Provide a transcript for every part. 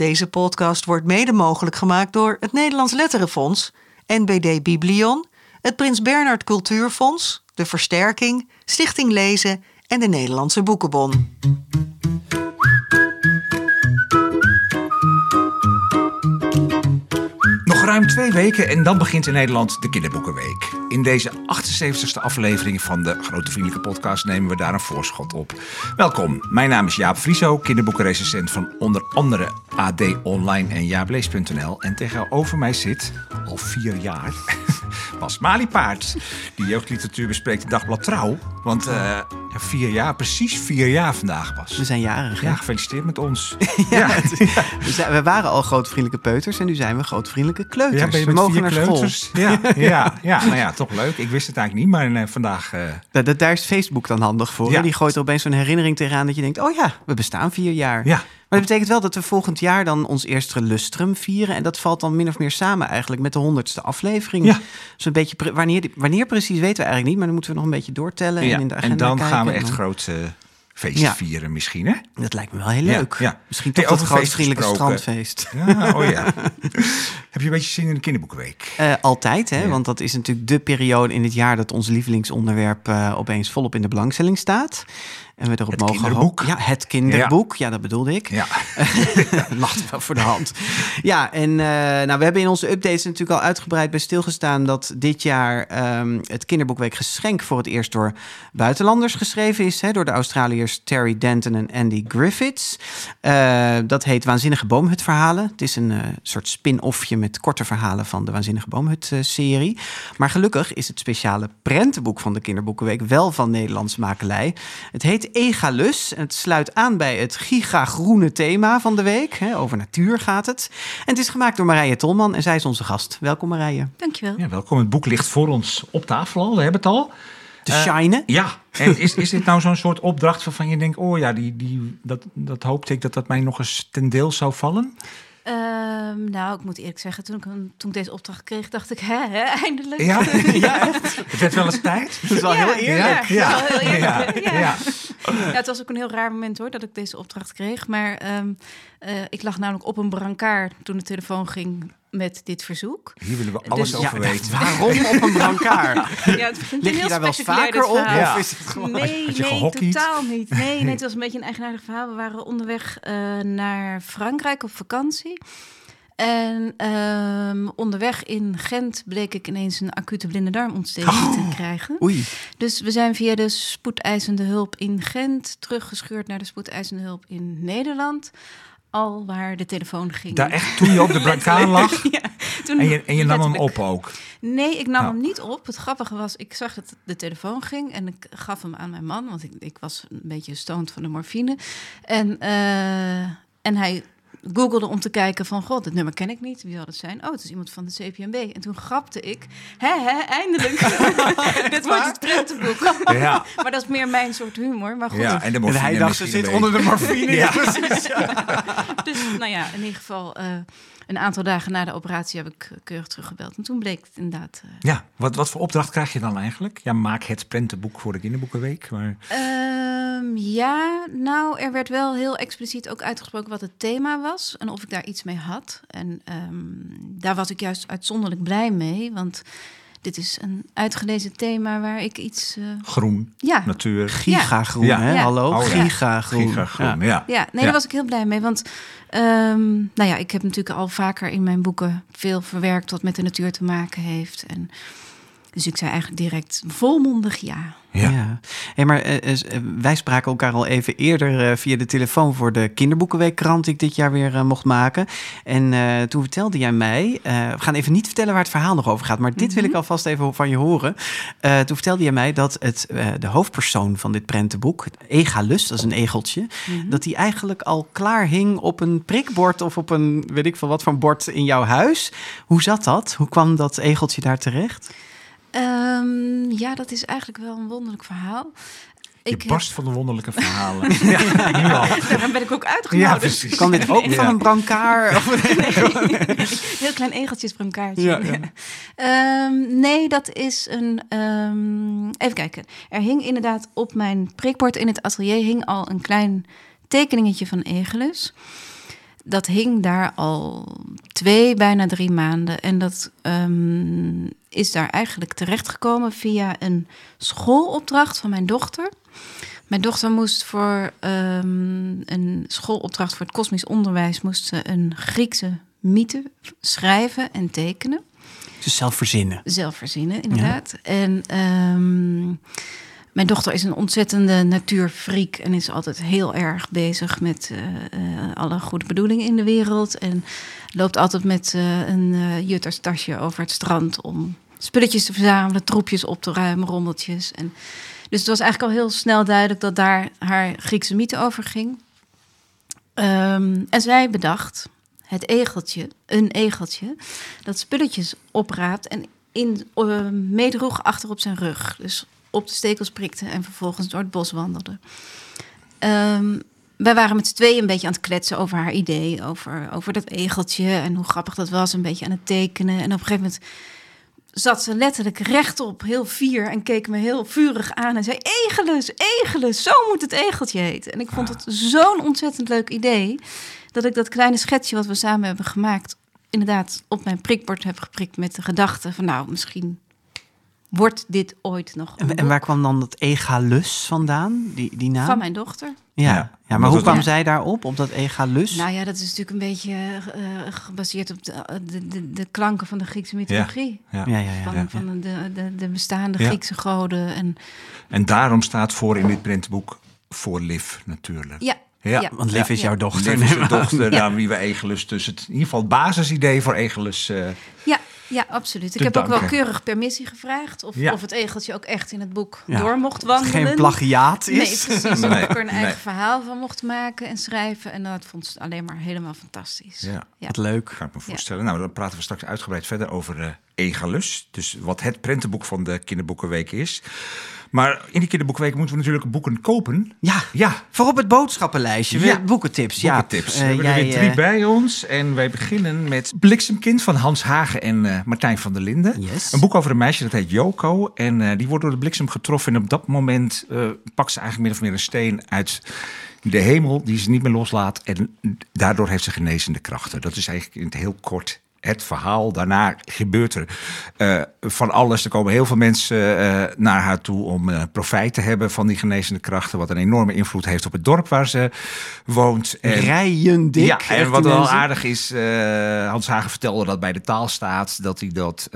Deze podcast wordt mede mogelijk gemaakt door het Nederlands Letterenfonds, NBD Biblion, het Prins Bernhard Cultuurfonds, de Versterking, Stichting Lezen en de Nederlandse Boekenbon. Ruim twee weken en dan begint in Nederland de Kinderboekenweek. In deze 78ste aflevering van de Grote Vriendelijke Podcast nemen we daar een voorschot op. Welkom, mijn naam is Jaap Frieso, kinderboekenrecensent van onder andere AD Online en jaaplees.nl. En tegenover mij zit, al vier jaar, Bas Maliepaard. Die jeugdliteratuur bespreekt in Dagblad Trouw. Want uh, ja, vier jaar, precies vier jaar vandaag was. We zijn jarig. Ja, gefeliciteerd met ons. ja, het, we, waren al grootvriendelijke peuters en nu zijn we grootvriendelijke kleuters. Ja, ben je we met mogen vier naar kleuters? school. Ja, ja, ja, nou ja, toch leuk. Ik wist het eigenlijk niet, maar uh, vandaag... Uh... Da, da, daar is Facebook dan handig voor. Ja. Die gooit er opeens zo'n herinnering tegenaan dat je denkt... oh ja, we bestaan vier jaar. Ja. Maar dat betekent wel dat we volgend jaar dan ons eerste lustrum vieren. En dat valt dan min of meer samen eigenlijk met de honderdste aflevering. Ja. Dus een beetje pre- wanneer, wanneer precies weten we eigenlijk niet. Maar dan moeten we nog een beetje doortellen Ja, en in de agenda en dan kijken. gaan we echt dan- groot uh, feest Ja. vieren misschien, hè? Dat lijkt me wel heel leuk. ja. Misschien Hey, toch dat over feest grootvriendelijke gesproken. strandfeest. Ja, oh ja. Heb je een beetje zin in de kinderboekenweek? Eh, altijd, hè? Want dat is natuurlijk de periode in het jaar dat ons lievelingsonderwerp eh, opeens volop in de belangstelling staat. En we erop Het mogen kinderboek. Ja, het kinderboek. Ja. dat bedoelde ik. Ja. Lag wel voor de hand. Ja, en eh, nou, we hebben in onze updates natuurlijk al uitgebreid bij stilgestaan dat dit jaar ehm, het Kinderboekweek geschenk voor het eerst door buitenlanders geschreven is. Hè, door de Australiërs Terry Denton en Andy Griffiths. Eh, dat heet Waanzinnige Boomhut-verhalen. Het is een eh, soort spin-offje met korte verhalen van de Waanzinnige Boomhut-serie. Maar gelukkig is het speciale prentenboek van de Kinderboekenweek wel van Nederlands makelij. Het heet Egalus en het sluit aan bij het gigagroene thema van de week. Hè, over natuur gaat het. En het is gemaakt door Marije Tolman en zij is onze gast. Welkom Marije. Dankjewel. ja, welkom. Het boek ligt voor ons op tafel al. We hebben het al. Te Eh, shinen. Ja, en is, is dit nou zo'n soort opdracht waarvan je denkt... oh ja, die, die, dat, dat hoopte ik dat dat mij nog eens ten deel zou vallen? Ehm, nou, ik moet eerlijk zeggen, toen ik, toen ik deze opdracht kreeg, dacht ik, hè, hè eindelijk. Ja, ja echt? Het werd wel eens tijd. Dat is wel heel eerlijk. Ja, Ja. wel heel eerlijk, Ja. ja. Ja. Ja, het was ook een heel raar moment hoor, dat ik deze opdracht kreeg. Maar ehm, eh, ik lag namelijk op een brancard toen de telefoon ging met dit verzoek. Hier willen we alles Dus- over Ja, weten. Waarom op een brancard? Ja, het Lig heel je daar wel vaker op? Ja. Of is het gewoon... Nee, nee, totaal niet. Nee, nee, het was een beetje een eigenaardig verhaal. We waren onderweg eh, naar Frankrijk op vakantie. En ehm, onderweg in Gent bleek ik ineens een acute blinde darmontsteking Oh. te krijgen. Oei. Dus we zijn via de spoedeisende hulp in Gent teruggescheurd naar de spoedeisende hulp in Nederland. Al waar de telefoon ging. Daar echt toen je op de brancard lag Ja, toen en je, en je nam hem op ook. Nee, ik nam Nou. hem niet op. Het grappige was, ik zag dat de telefoon ging en ik gaf hem aan mijn man, want ik, ik was een beetje stoned van de morfine. En, eh, en hij googelde om te kijken van, god, dit nummer ken ik niet. Wie zal het zijn? Oh, het is iemand van de CPMB. En toen grapte ik, hè, hè, eindelijk. dit wordt het prentenboek. Ja. maar dat is meer mijn soort humor. Maar goed, Ja, en de En hij dacht, ze zit onder de morfine. Ja. Ja, precies. dus nou ja, in ieder geval eh, een aantal dagen na de operatie heb ik eh, keurig teruggebeld. En toen bleek het inderdaad... eh, Ja, wat, wat voor opdracht krijg je dan eigenlijk? Ja, maak het prentenboek voor de kinderboekenweek. Maar... Ehm, ja, nou, er werd wel heel expliciet ook uitgesproken wat het thema was en of ik daar iets mee had. En ehm, daar was ik juist uitzonderlijk blij mee, want dit is een uitgelezen thema waar ik iets. eh, Groen, ja, natuur, Gigagroen, Ja. hè? Ja. Hallo? Oh, ja. Gigagroen. gigagroen. Ja. Ja. ja, nee, Ja. daar was ik heel blij mee. Want ehm, nou ja, ik heb natuurlijk al vaker in mijn boeken veel verwerkt wat met de natuur te maken heeft. En, dus ik zei eigenlijk direct volmondig ja. Ja. Ja. Hey, maar eh, eh, wij spraken elkaar al even eerder eh, via de telefoon voor de Kinderboekenweekkrant die ik dit jaar weer eh, mocht maken. En eh, toen vertelde jij mij, eh, we gaan even niet vertellen waar het verhaal nog over gaat, maar dit wil ik alvast even van je horen. Eh, toen vertelde jij mij dat het, eh, de hoofdpersoon van dit prentenboek, Egalus, dat is een egeltje, dat die eigenlijk al klaar hing op een prikbord of op een, weet ik veel wat voor bord in jouw huis. Hoe zat dat? Hoe kwam dat egeltje daar terecht? Ehm, ja, dat is eigenlijk wel een wonderlijk verhaal. Je Ik heb- barst van de wonderlijke verhalen. ja, al. Daarom ben ik ook Ja, uitgenodigd. precies. Kan dit ook Ja. van een brancard? Of- Heel klein egeltjes voor een kaartje. Ja, ja. Ehm, nee, dat is een. ehm, even kijken. Er hing inderdaad op mijn prikbord in het atelier hing al een klein tekeningetje van Egelus. Dat hing daar al twee, bijna drie maanden. En dat ehm, is daar eigenlijk terechtgekomen via een schoolopdracht van mijn dochter. Mijn dochter moest voor ehm, een schoolopdracht voor het kosmisch onderwijs moest ze een Griekse mythe schrijven en tekenen. Dus zelf verzinnen. Zelf verzinnen, inderdaad. En ehm, mijn dochter is een ontzettende natuurfreak en is altijd heel erg bezig met uh, uh, alle goede bedoelingen in de wereld. En loopt altijd met uh, een jutterstasje over het strand om spulletjes te verzamelen, troepjes op te ruimen, rommeltjes. En dus het was eigenlijk al heel snel duidelijk dat daar haar Griekse mythe over ging. Um, en zij bedacht het egeltje, een egeltje, dat spulletjes opraapt en in, meedroeg achter op zijn rug. Dus op de stekels prikte en vervolgens door het bos wandelde. Um, wij waren met z'n tweeën een beetje aan het kletsen over haar idee, over, over dat egeltje en hoe grappig dat was, een beetje aan het tekenen. En op een gegeven moment zat ze letterlijk rechtop, heel fier, en keek me heel vurig aan en zei: Egelus, Egelus, zo moet het egeltje heten. En ik vond het zo'n ontzettend leuk idee dat ik dat kleine schetsje wat we samen hebben gemaakt, inderdaad op mijn prikbord heb geprikt met de gedachte van: Nou, misschien wordt dit ooit nog. En, en, waar kwam dan dat egalus vandaan, die, die naam? Van mijn dochter. Ja, ja. ja maar hoe kwam ja. zij daarop, op dat egalus? Nou ja, dat is natuurlijk een beetje uh, gebaseerd op de, de, de, de, klanken van de Griekse mythologie. Ja, ja, ja. Van, van de, de, de bestaande Griekse goden. En, en daarom staat voor in dit printboek voor Liv natuurlijk. Ja, ja, ja, want Liv is jouw dochter. Liv is de dochter, ja. wie we Egelus. Dus het, in ieder geval het basisidee voor Egelus. Uh, ja, ja, absoluut. Ik heb danken. ook wel keurig permissie gevraagd. Of, ja. of het egeltje ook echt in het boek ja. door mocht wandelen. Geen plagiaat is. Nee, precies. Nee. Ik er een eigen nee. verhaal van mocht maken en schrijven. En dat vond ze alleen maar helemaal fantastisch. Ja, ja. wat leuk. Ga ik me voorstellen. Nou, dan praten we straks uitgebreid verder over uh, Egelus. Dus wat het prentenboek van de Kinderboekenweek is. Maar in die kinderboekenweek moeten we natuurlijk boeken kopen. Ja, ja. voor op het boodschappenlijstje. Ja. Boekentips. Ja. Boekentips. We hebben jij, er weer drie uh... bij ons. En wij beginnen met Bliksemkind van Hans Hagen en uh, Martijn van der Linden. Yes. Een boek over een meisje dat heet Joko. En die wordt door de bliksem getroffen. En op dat moment pakt ze eigenlijk min of meer een steen uit de hemel die ze niet meer loslaat. En daardoor heeft ze genezende krachten. Dat is eigenlijk in het heel kort het verhaal. Daarna gebeurt er uh, van alles. Er komen heel veel mensen uh, naar haar toe om uh, profijt te hebben van die genezende krachten. Wat een enorme invloed heeft op het dorp waar ze woont. En, Rijen dik. Ja, en wat wel aardig is, Hans Hagen vertelde dat bij de taalstaat dat hij dat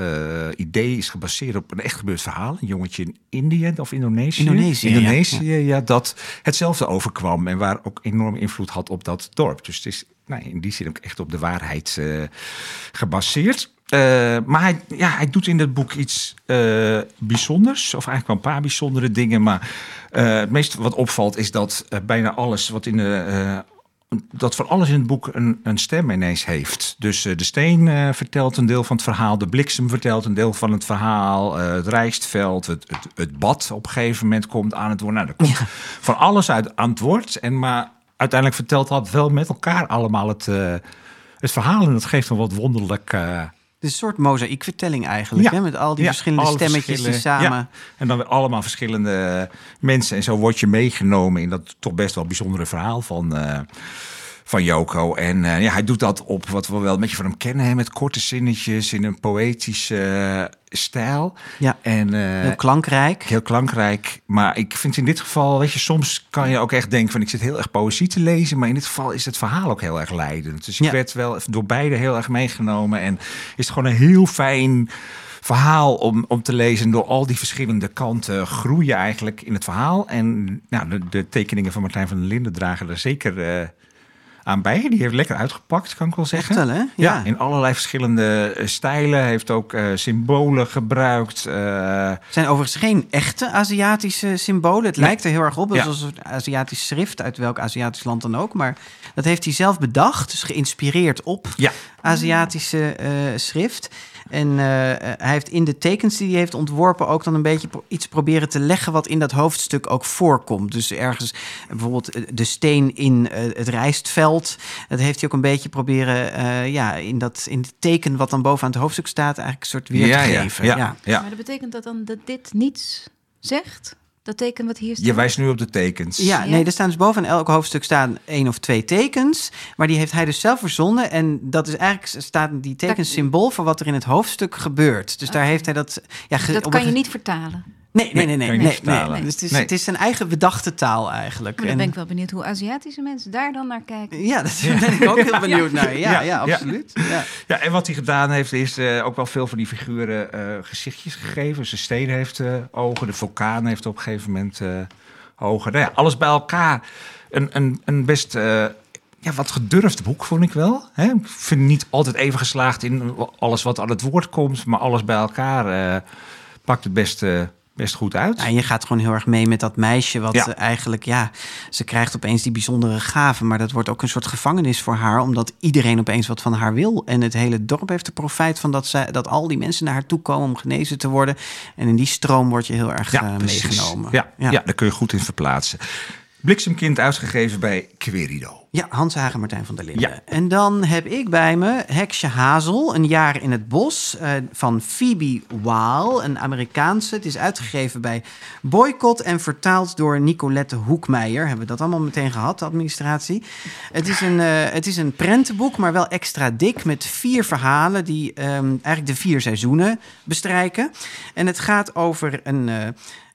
idee is gebaseerd op een echt gebeurd verhaal. Een jongetje in Indië of Indonesië. Indonesië, Indonesië ja. ja. dat hetzelfde overkwam en waar ook enorme invloed had op dat dorp. Dus het is nou, in die zin ook echt op de waarheid uh, gebaseerd. Uh, maar hij, ja, hij doet in het boek iets uh, bijzonders, of eigenlijk wel een paar bijzondere dingen. Maar het meest wat opvalt is dat bijna alles wat in de. dat van alles in het boek een, een stem ineens heeft. Dus de steen vertelt een deel van het verhaal, de bliksem vertelt een deel van het verhaal, het rijstveld, het, het, het, bad op een gegeven moment komt aan het woord. Nou, er komt ja. van alles uit aan het woord. En maar uiteindelijk vertelt dat wel met elkaar allemaal het, uh, het verhaal. En dat geeft een wat wonderlijk. Uh... Het is een soort mozaïekvertelling eigenlijk, ja. hè? met al die ja, verschillende stemmetjes die samen. Ja. En dan weer allemaal verschillende mensen. En zo word je meegenomen in dat toch best wel bijzondere verhaal van. Uh, van Joko. En uh, ja, hij doet dat op wat we wel een beetje van hem kennen, hè, met korte zinnetjes in een poëtische uh, stijl. Ja, en, uh, heel klankrijk. Heel klankrijk. Maar ik vind in dit geval, weet je, soms kan je ook echt denken van ik zit heel erg poëzie te lezen, maar in dit geval is het verhaal ook heel erg leidend. Dus ik Ja. werd wel door beide heel erg meegenomen en is het gewoon een heel fijn verhaal om, om te lezen. Door al die verschillende kanten groeien eigenlijk in het verhaal. En nou, de, de tekeningen van Martijn van der Linden dragen er zeker eh, aan bij. Die heeft lekker uitgepakt, kan ik wel zeggen. Wel? Ja. Ja. in allerlei verschillende eh, stijlen. Heeft ook eh, symbolen gebruikt. Het zijn overigens geen echte Aziatische symbolen. Het Nee. lijkt er heel erg op. Het Ja. is een Aziatisch schrift uit welk Aziatisch land dan ook. Maar dat heeft hij zelf bedacht. Dus geïnspireerd op ja, Aziatische eh, schrift. En eh, hij heeft in de tekens die hij heeft ontworpen ook dan een beetje pro- iets proberen te leggen wat in dat hoofdstuk ook voorkomt. Dus ergens eh, bijvoorbeeld eh, de steen in eh, het rijstveld. Dat heeft hij ook een beetje proberen eh, ja, in, dat, in het teken wat dan bovenaan het hoofdstuk staat eigenlijk een soort weer ja, te ja, geven. ja, ja. Maar dat betekent dat dan dat dit niets zegt? Dat teken wat hier staat? Je wijst nu op de tekens. Ja, Ja. nee, er staan dus boven elk hoofdstuk staan één of twee tekens. Maar die heeft hij dus zelf verzonnen. En dat is eigenlijk, staat die tekens symbool voor wat er in het hoofdstuk gebeurt. Dus daar heeft hij dat... Ja, Dat kan je niet vertalen. Nee, nee, nee, nee. nee, nee. Dus het is, Nee. het is zijn eigen bedachte taal eigenlijk. Maar dan En- ben ik wel benieuwd hoe Aziatische mensen daar dan naar kijken. Ja, daar ben ik ook heel benieuwd naar. Ja, Ja, absoluut. Ja. Ja, en wat hij gedaan heeft, is eh, ook wel veel van die figuren eh, gezichtjes gegeven. Zijn steden heeft eh, ogen, de vulkaan heeft op een gegeven moment eh, ogen. Nou ja, alles bij elkaar. Een, een, een best eh, ja, wat gedurfd boek, vond ik wel. Hè? Ik vind het niet altijd even geslaagd in alles wat aan het woord komt, maar alles bij elkaar eh, pakt het best, eh, best goed uit. Ja, en je gaat gewoon heel erg mee met dat meisje, wat Ja. eigenlijk, ja, ze krijgt opeens die bijzondere gaven, maar dat wordt ook een soort gevangenis voor haar, omdat iedereen opeens wat van haar wil. En het hele dorp heeft er profijt van dat, zij, dat al die mensen naar haar toe komen om genezen te worden. En in die stroom word je heel erg eh, meegenomen. Ja, ja. ja. daar kun je goed in verplaatsen. Bliksemkind uitgegeven bij Querido. Ja, Hans Hagen, Martijn van der Linden. Ja. En dan heb ik bij me Heksje Hazel, Een jaar in het bos, eh, van Phoebe Waal, een Amerikaanse. Het is uitgegeven bij Boycott en vertaald door Nicolette Hoekmeijer. Hebben we dat allemaal meteen gehad, de administratie. Het is een, eh, het is een prentenboek, maar wel extra dik, met vier verhalen die ehm, eigenlijk de vier seizoenen bestrijken. En het gaat over een... eh,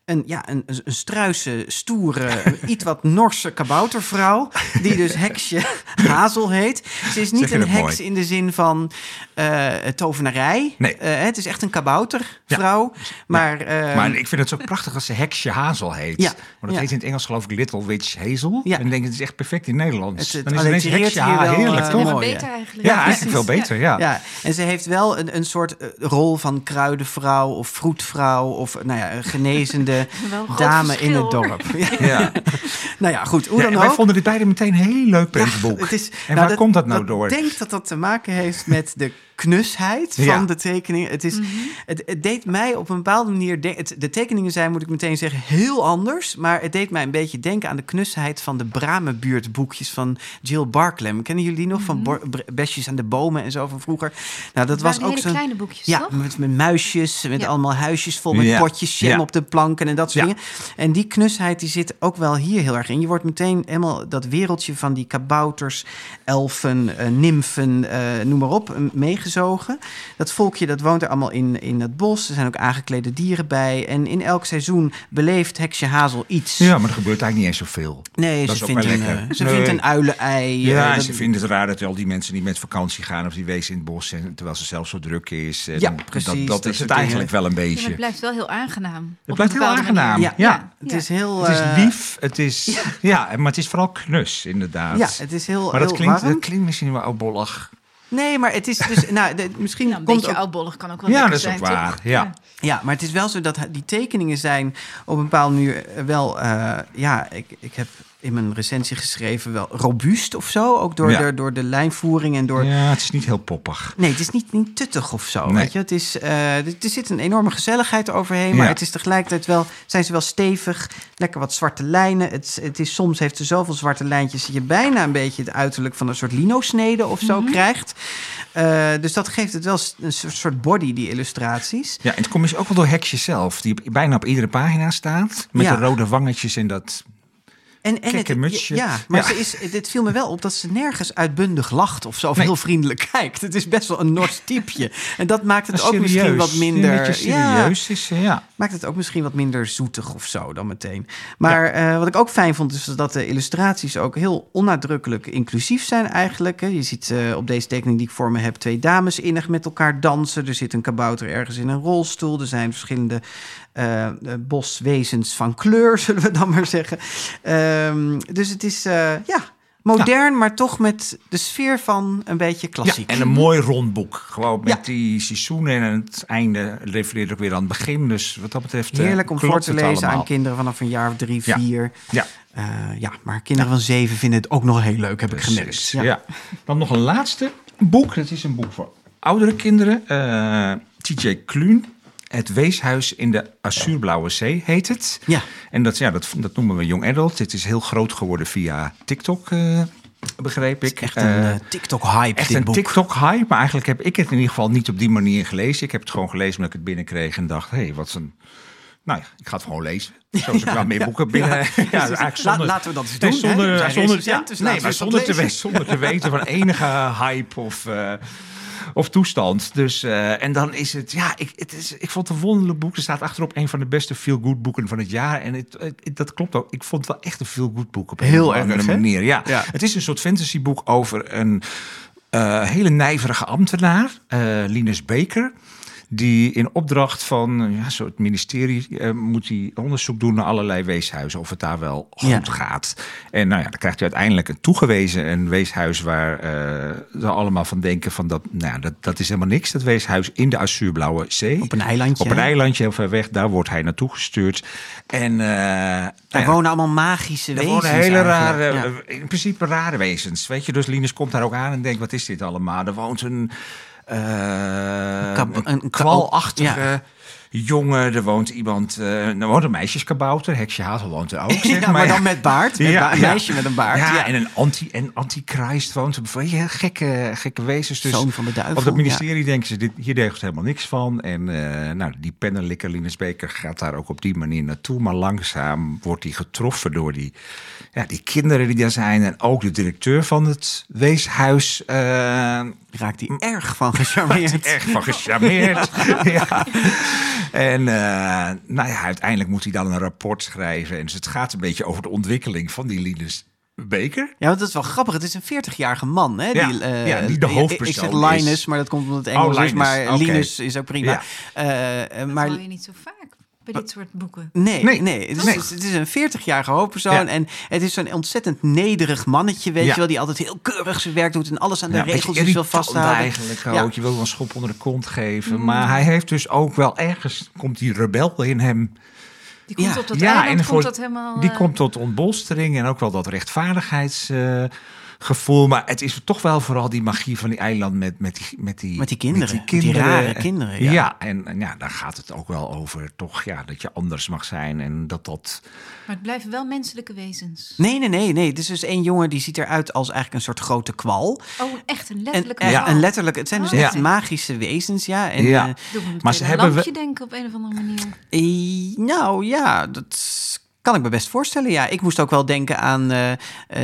een, ja, een, een struise, stoere, iets wat Norse kaboutervrouw. Die dus heksje Hazel heet. Ze is niet een heks mooi. in de zin van eh, tovenarij. Nee. Eh, het is echt een kaboutervrouw. Maar, eh, Maar ik vind het zo prachtig als ze Heksje Hazel heet. Ja, Maar dat ja. heet in het Engels geloof ik Little Witch Hazel. Ja. En ik denk, het is echt perfect in Nederlands. Het- het Dan is het ineens allitereert Heksje hier Ha- wel, heerlijk toch? Mooi, beter eigenlijk. Ja, eigenlijk veel beter, ja. Ja, en ze heeft wel een, een soort rol van kruidenvrouw of vroetvrouw of nou ja, genezende Dame in het dorp. Ja. Nou ja, goed, hoe Ja, dan en wij ook. vonden dit beide meteen heel leuk boek. het is- en nou, waar komt dat nou door? Ik denk dat dat te maken heeft met de knusheid van Ja. de tekeningen. Het, is, het, het deed mij op een bepaalde manier... de- het, de tekeningen zijn, moet ik meteen zeggen, heel anders. Maar het deed mij een beetje denken aan de knusheid... van de Bramenbuurt-boekjes van Jill Barklem. Kennen jullie die nog? Van Bre- Besjes aan de bomen en zo van vroeger. Nou, dat was ook zo'n... kleine boekjes, Ja, toch? met, met muisjes, met Ja. allemaal huisjes vol met Ja. potjes jam Ja. op de planken en dat soort Ja. dingen. En die knusheid die zit ook wel hier heel erg in. Je wordt meteen helemaal dat wereldje van die kabouters, elfen, eh, nymfen, eh, noem maar op, eh, meegezogen. Dat volkje dat woont er allemaal in, in het bos. Er zijn ook aangeklede dieren bij. En in elk seizoen beleeft Heksje Hazel iets. Ja, maar er gebeurt eigenlijk niet eens zoveel. Nee, Dat ze, vindt een, eh, ze Nee. vindt een uilenei. Ja, eh, en dat- ze vinden het raar dat al die mensen niet met vakantie gaan of die wezen in het bos zijn, terwijl ze zelf zo druk is. En Ja, dat- precies, Dat, dat is het eigenlijk wel een Ja, maar beetje. het blijft wel heel aangenaam. Het blijft heel aangenaam. Ja, Ja. het Ja. is heel... Het is eh, lief, het is, ja, maar het is vooral knus, inderdaad. Ja, het is heel, maar dat heel klinkt, warm. dat klinkt misschien wel oudbollig. Nee, maar het is dus... nou, de- misschien Nou, een komt beetje ook oudbollig kan ook wel Ja, lekker dat is ook zijn, waar, toch? ja. Ja, maar het is wel zo dat die tekeningen zijn op een bepaalde manier wel... eh, ja, ik, ik heb in mijn recensie geschreven wel robuust of zo. Ook door, Ja. de, door de lijnvoering en door... Ja, het is niet heel poppig. Nee, het is niet, niet tuttig of zo. Nee. Weet je? Het is, eh, er zit een enorme gezelligheid overheen. Maar Ja. het is tegelijkertijd wel, zijn ze wel stevig. Lekker wat zwarte lijnen. Het, het is, soms heeft ze zoveel zwarte lijntjes... dat je bijna een beetje het uiterlijk van een soort lino-snede of zo krijgt. Eh, dus dat geeft het wel een soort body, die illustraties. Ja, en het komt dus ook wel door Heksje zelf, die bijna op iedere pagina staat. Met Ja. de rode wangetjes en dat... En, en het, mutsje. Ja, maar Ja. Ze is, het viel me wel op dat ze nergens uitbundig lacht of zo. Of Nee. heel vriendelijk kijkt. Het is best wel een Nors typeje. En dat maakt het ook misschien wat minder... Een serieus is, eh, ja. maakt het ook misschien wat minder zoetig of zo dan meteen. Maar eh, wat ik ook fijn vond, is dat de illustraties ook heel onnadrukkelijk inclusief zijn eigenlijk. Je ziet eh, op deze tekening die ik voor me heb twee dames innig met elkaar dansen. Er zit een kabouter ergens in een rolstoel. Er zijn verschillende eh, boswezens van kleur, zullen we dan maar zeggen. Ehm, dus het is, eh, ja... Modern, maar toch met de sfeer van een beetje ja. klassiek. En een mooi rond boek. Gewoon met Ja. die seizoenen en het einde refereert ook weer aan het begin. Dus wat dat betreft Heerlijk om voor te lezen aan kinderen vanaf een jaar of drie, Ja. vier. Ja, ja, maar kinderen van zeven vinden het ook nog heel leuk, heb ik gemerkt. precies. Ja. Ja. Dan nog een laatste boek. Dat is een boek voor oudere kinderen. TJ Kluun. Het Weeshuis in de Azuurblauwe Zee heet het. Ja. En dat, ja, dat, dat noemen we Young Adult. Dit is heel groot geworden via TikTok, eh, begreep ik. Echt een Eh, eh, TikTok-hype, Echt een. TikTok-hype, maar eigenlijk heb ik het in ieder geval niet op die manier gelezen. Ik heb het gewoon gelezen omdat ik het binnenkreeg en dacht, hé, hey, wat een nou ja, ik ga het gewoon lezen. Zoals ik wel meer boeken binnen. Ja, eigenlijk zonder, laten we dat eens doen, zonder, zonder, ja, dus nee, maar zonder te, zonder te weten van enige hype of, of toestand. Dus, eh, en dan is het, ja, ik, het is, ik vond het een wonderlijk boek. Er staat achterop een van de beste feel-good boeken van het jaar. En het, het- dat klopt ook. Ik vond het wel echt een feel-good boek op een Heel erg, manier. Ja. Ja. Het is een soort fantasyboek over een eh, hele nijverige ambtenaar, eh, Linus Baker. Die in opdracht van ja, zo het ministerie eh, moet hij onderzoek doen naar allerlei weeshuizen. Of het daar wel goed Ja. gaat. En nou ja, dan krijgt hij uiteindelijk een toegewezen een weeshuis waar eh ze allemaal van denken van dat, nou, ja, dat, dat is helemaal niks. Dat weeshuis in de Azuurblauwe Zee. Op een eilandje, Op een hè? eilandje heel ver weg. Daar wordt hij naartoe gestuurd. En eh, nou Er ja, wonen allemaal magische er wezens. wonen hele rare. Ja. in principe rare wezens. Weet je, dus Linus komt daar ook aan en denkt, wat is dit allemaal? Er woont een, Kab- een, een ka- kwalachtige jongen. Er woont iemand, eh er woont een meisjeskabouter. Heksje Hazel woont er ook, zeg Ja, maar. maar dan met baard. Met een meisje met een baard. Ja, Ja. en een anti, en antichrist woont er. Gekke, gekke wezens. Dus Zoon van de duivel, Op het ministerie denken ze, dit, hier deugt helemaal niks van. En eh, nou, die pennenlikker Linus Beker gaat daar ook op die manier naartoe. Maar langzaam wordt hij getroffen door die, ja, die kinderen die daar zijn. En ook de directeur van het weeshuis. eh, Raakt hij erg van gecharmeerd. erg van gecharmeerd. ja. En eh, nou ja, uiteindelijk moet hij dan een rapport schrijven. En dus het gaat een beetje over de ontwikkeling van die Linus Beker. Ja, want dat is wel grappig. Het is een 40-jarige man, hè? Ja, die, eh, ja, die de ik- hoofdpersoon Ik zeg Linus, is. maar dat komt omdat het Engels Oh, is. Linus, Maar. Linus is ook prima. Ja. Eh, eh, Dat maar hoor je niet zo vaak bij dit soort boeken. Nee, Nee. nee. Het, is, Nee. het is een 40-jarige hoofdpersoon. Ja. En het is zo'n ontzettend nederig mannetje, weet Ja. je wel. Die altijd heel keurig zijn werk doet en alles aan de Ja, regeltjes wil vasthouden. eigenlijk ook. Ja. Mm. Je wil wel een schop onder de kont geven. Maar hij heeft dus ook wel ergens... komt die rebel in hem... Die komt Ja. op dat Ja, eiland, en komt voor- dat helemaal... Die eh, komt tot ontbolstering en ook wel dat rechtvaardigheidsgevoel. maar het is toch wel vooral die magie van die eiland met, met, die, met, die, Met die kinderen, met die rare kinderen, Ja, ja. en, en ja, daar gaat het ook wel over toch ja, dat je anders mag zijn. En dat dat... Maar het blijven wel menselijke wezens. Nee, nee, nee, nee. Het is dus één jongen die ziet eruit als eigenlijk een soort grote kwal. Oh, echt een En, letterlijke en, kwal. en letterlijk, het zijn dus Oh, echt magische wezens, ja. En, Ja. eh, Maar ze ze hebben een we- denken op een of andere manier. Eh, nou ja, dat kan ik me best voorstellen. Ja, ik moest ook wel denken aan eh, eh,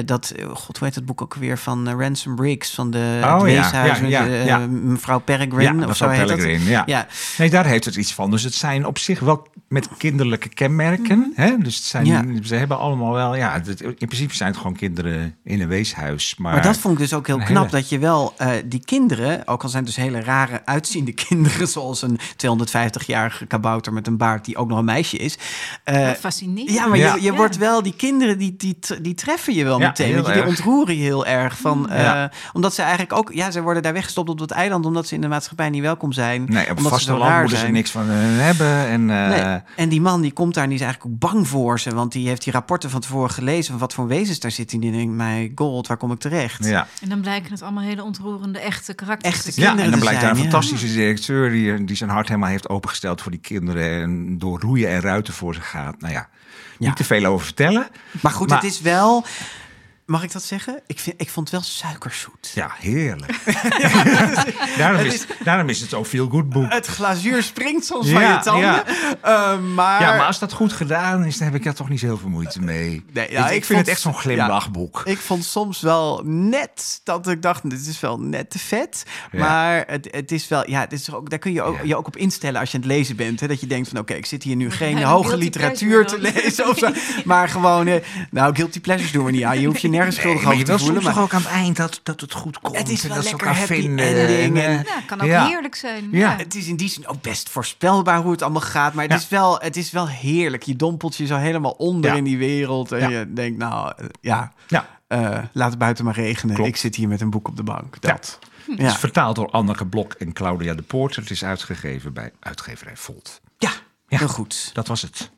dat, eh, god, hoe heet het boek ook weer van Ransom Briggs van de Oh, ja, weeshuis ja, met ja, eh, ja. mevrouw Peregrine ja, of zo heet dat. Ja. Ja. Nee, daar heeft het iets van. Dus het zijn op zich wel met kinderlijke kenmerken. Hè? Dus het zijn, Ja. ze hebben allemaal wel... Ja, het- in principe zijn het gewoon kinderen in een weeshuis. Maar, Maar dat vond ik dus ook heel knap, hele- dat je wel eh, die kinderen, ook al zijn het dus hele rare uitziende kinderen, zoals een 250-jarige kabouter met een baard die ook nog een meisje is. eh, Wat fascinerend. Ja, maar Ja. je, je Ja. wordt wel, die kinderen die, die, die treffen je wel Ja, meteen. Weet je, die ontroeren je heel erg. Van, eh. Omdat ze eigenlijk ook, ja, ze worden daar weggestopt op dat eiland omdat ze in de maatschappij niet welkom zijn. Nee, op omdat ze zo vasteland moeten ze niks van hun hebben. En, eh, Nee. En die man die komt daar en die is eigenlijk ook bang voor ze. Want die heeft die rapporten van tevoren gelezen van wat voor wezens daar zitten. En die denkt, my god, waar kom ik terecht? ja. En dan blijken het allemaal hele ontroerende, echte karakters Echte te zijn. ja, en kinderen dan blijkt daar een fantastische directeur die, die zijn hart helemaal heeft opengesteld voor die kinderen. En door roeien en ruiten voor ze gaat. Nou Ja. Niet te veel over vertellen. Maar goed, Maar- het is wel... Mag ik dat zeggen? Ik, vind, ik vond het wel suikerzoet. Ja, heerlijk. daarom, is, daarom is het ook veel goed boek. Het glazuur springt soms Ja, van je tanden. ja. Eh, maar... Ja, maar als dat goed gedaan is, dan heb ik daar toch niet zo veel moeite mee. Nee, ja, ik, ik ik vind vond- het echt zo'n glimlachboek. Ik vond soms wel net dat ik dacht, dit is wel net te vet. Ja. Maar het, het is wel, ja, het is ook, daar kun je ook, Ja. je ook op instellen als je aan het lezen bent. Hè, dat je denkt van, oké, ik zit hier nu geen een hoge literatuur te lezen of zo. Maar gewoon, eh, nou, guilty pleasures doen we niet aan. Je hoeft je nergens schuldig over te voelen. Maar toch ook aan het eind dat, dat het goed komt. Het is en wel dat lekker elkaar happy vinden. ending En, en- eh, Ja, kan ook Ja. heerlijk zijn. Ja. Ja. het is in die zin ook best voorspelbaar hoe het allemaal gaat. Maar het, Ja. is, wel, het is wel heerlijk. Je dompelt je zo helemaal onder Ja. in die wereld. En Ja. je denkt, nou, eh, ja, ja, eh, laat het buiten maar regenen. Klopt. Ik zit hier met een boek op de bank. Ja. Dat. het Ja. is vertaald door Anneke Blok en Claudia de Poorter. Het is uitgegeven bij uitgeverij Volt. Ja, Ja. heel goed. Dat was het.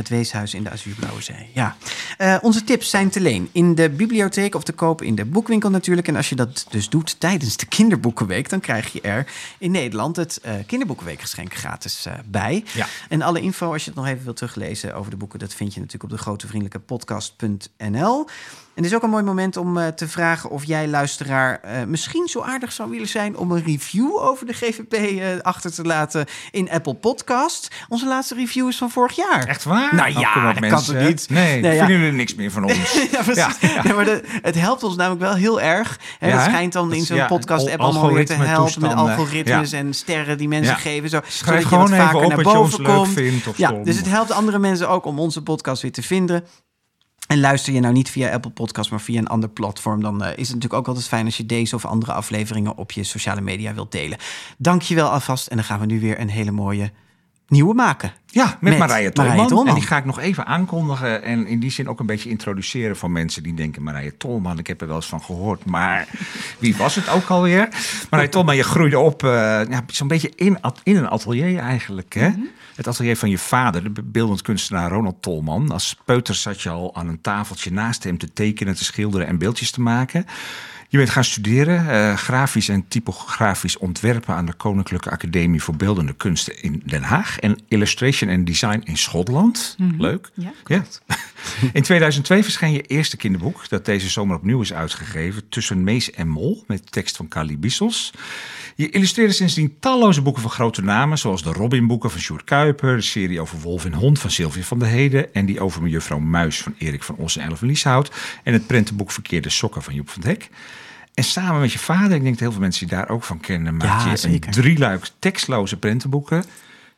Het weeshuis in de Azuurblauwe Zee. Ja. Eh, onze tips zijn te leen in de bibliotheek of te koop in de boekwinkel natuurlijk. En als je dat dus doet tijdens de Kinderboekenweek, dan krijg je er in Nederland het eh Kinderboekenweekgeschenk gratis eh, bij. Ja. En alle info, als je het nog even wilt teruglezen over de boeken, dat vind je natuurlijk op de grotevriendelijke podcast.nl. En het is ook een mooi moment om uh, te vragen of jij, luisteraar, uh, misschien zo aardig zou willen zijn om een review over de GVP uh, achter te laten in Apple Podcast. Onze laatste review is van vorig jaar. Echt waar? Nou ja, oh, op, dat kan toch niet? Nee, nee ja. vinden jullie niks meer van ons? ja, precies. Ja, ja. maar de, het helpt ons namelijk wel heel erg. Hè, het schijnt dan in zo'n podcast-app allemaal weer te helpen met algoritmes en sterren die mensen geven. Zo, Schrijf gewoon even op naar boven of ja, Dus het helpt andere mensen ook om onze podcast weer te vinden. En luister je nou niet via Apple Podcast, maar via een ander platform, dan uh, is het natuurlijk ook altijd fijn als je deze of andere afleveringen op je sociale media wilt delen. Dank je wel alvast. En dan gaan we nu weer een hele mooie nieuwe maken. Ja, met, met Marije, Tolman. Marije Tolman. En die ga ik nog even aankondigen. En in die zin ook een beetje introduceren van mensen die denken... Marije Tolman, ik heb er wel eens van gehoord. Maar wie was het ook alweer? Marije Tolman, je groeide op uh, ja, zo'n beetje in, in een atelier eigenlijk. Hè? Mm -hmm. Het atelier van je vader, de beeldend kunstenaar Ronald Tolman. Als peuter zat je al aan een tafeltje naast hem te tekenen, te schilderen en beeldjes te maken. Je bent gaan studeren, uh, grafisch en typografisch ontwerpen aan de Koninklijke Academie voor Beeldende Kunsten in Den Haag en Illustration and Design in Schotland. Mm -hmm. Leuk. Ja, ja. In 2002 verscheen je eerste kinderboek, dat deze zomer opnieuw is uitgegeven, Tussen Mees en Mol, met tekst van Kali Bissos. Je illustreerde sindsdien talloze boeken van grote namen, zoals de Robin-boeken van Sjoerd Kuiper, de serie over Wolf en Hond van Sylvia van der Heden en die over Mejuffrouw Muis van Erik van Os en Elf Lieshout en het prentenboek Verkeerde Sokken van Joep van het Hek. En samen met je vader, ik denk dat heel veel mensen die daar ook van kennen, maak je zeker. een drieluik tekstloze prentenboeken.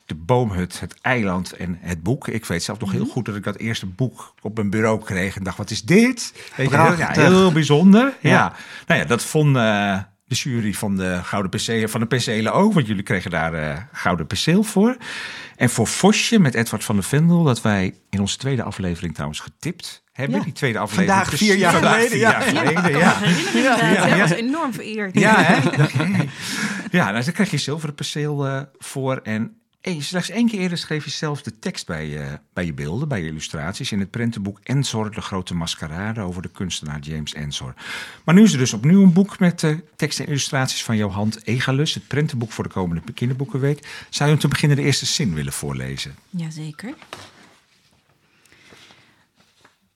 De boomhut, het eiland en het boek. Ik weet zelf nog Mhm. heel goed dat ik dat eerste boek op mijn bureau kreeg en dacht: wat is dit? Weet je, heel, ja, Prachtig. heel bijzonder. Ja. Ja. Nou ja, dat vond eh, de jury van de Gouden Percelen, van de Percelen ook, want jullie kregen daar eh, Gouden Perceel voor. En voor Vosje met Edward van der Vendel, dat wij in onze tweede aflevering trouwens getipt hebben. Ja. Die tweede aflevering. Vandaag vier jaar geleden, ja. ja. Ja, Ja, ja. was enorm vereerd. Ja, hè? Ja, nou, dan krijg je zilveren perceel eh, voor. En hey, slechts één keer eerder schreef je zelf de tekst bij je, bij je beelden, bij je illustraties. In het prentenboek Ensor, de grote maskerade over de kunstenaar James Ensor. Maar nu is er dus opnieuw een boek met eh, tekst en illustraties van Johan Egalus. Het prentenboek voor de komende kinderboekenweek. Zou je hem te beginnen de eerste zin willen voorlezen? Jazeker.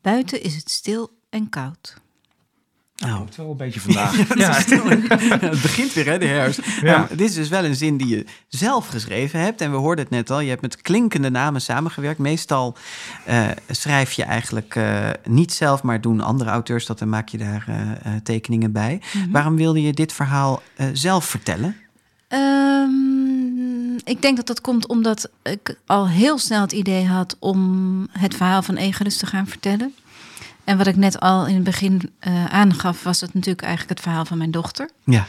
Buiten is het stil en koud. Nou, Het wel een beetje vandaag. ja, het begint weer, hè, de herfst. Ja. Maar dit is dus wel een zin die je zelf geschreven hebt. En we hoorden het net al, je hebt met klinkende namen samengewerkt. Meestal eh, schrijf je eigenlijk eh, niet zelf, maar doen andere auteurs dat en maak je daar eh, eh, tekeningen bij. Waarom wilde je dit verhaal eh, zelf vertellen? Ehm, ik denk dat dat komt omdat ik al heel snel het idee had om het verhaal van Egelus te gaan vertellen. En wat ik net al in het begin eh, aangaf, was het natuurlijk eigenlijk het verhaal van mijn dochter. Ja,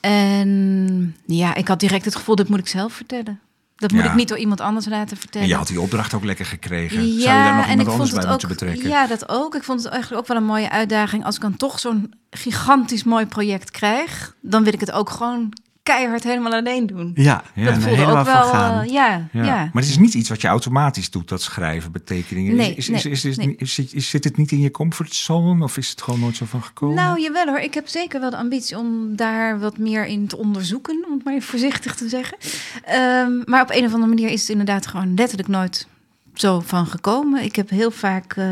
En ja, ik had direct het gevoel, dat moet ik zelf vertellen. Dat moet Ja. ik niet door iemand anders laten vertellen. En je had die opdracht ook lekker gekregen. Zou je daar nog en iemand ik anders vond bij het moeten ook, betrekken? Ja, dat ook. Ik vond het eigenlijk ook wel een mooie uitdaging. Als ik dan toch zo'n gigantisch mooi project krijg, dan wil ik het ook gewoon keihard helemaal alleen doen. ja, Ja, dat voelde helemaal ook wel. eh, ja, ja. Ja. Maar het is niet iets wat je automatisch doet, dat schrijven, betekeningen. Nee, is, is, is, is, nee. is- zit het niet in je comfortzone of is het gewoon nooit zo van gekomen? Nou, jawel hoor. Ik heb zeker wel de ambitie om daar wat meer in te onderzoeken, om het maar even voorzichtig te zeggen. Ehm, maar op een of andere manier is het inderdaad gewoon letterlijk nooit zo van gekomen. Ik heb heel vaak eh,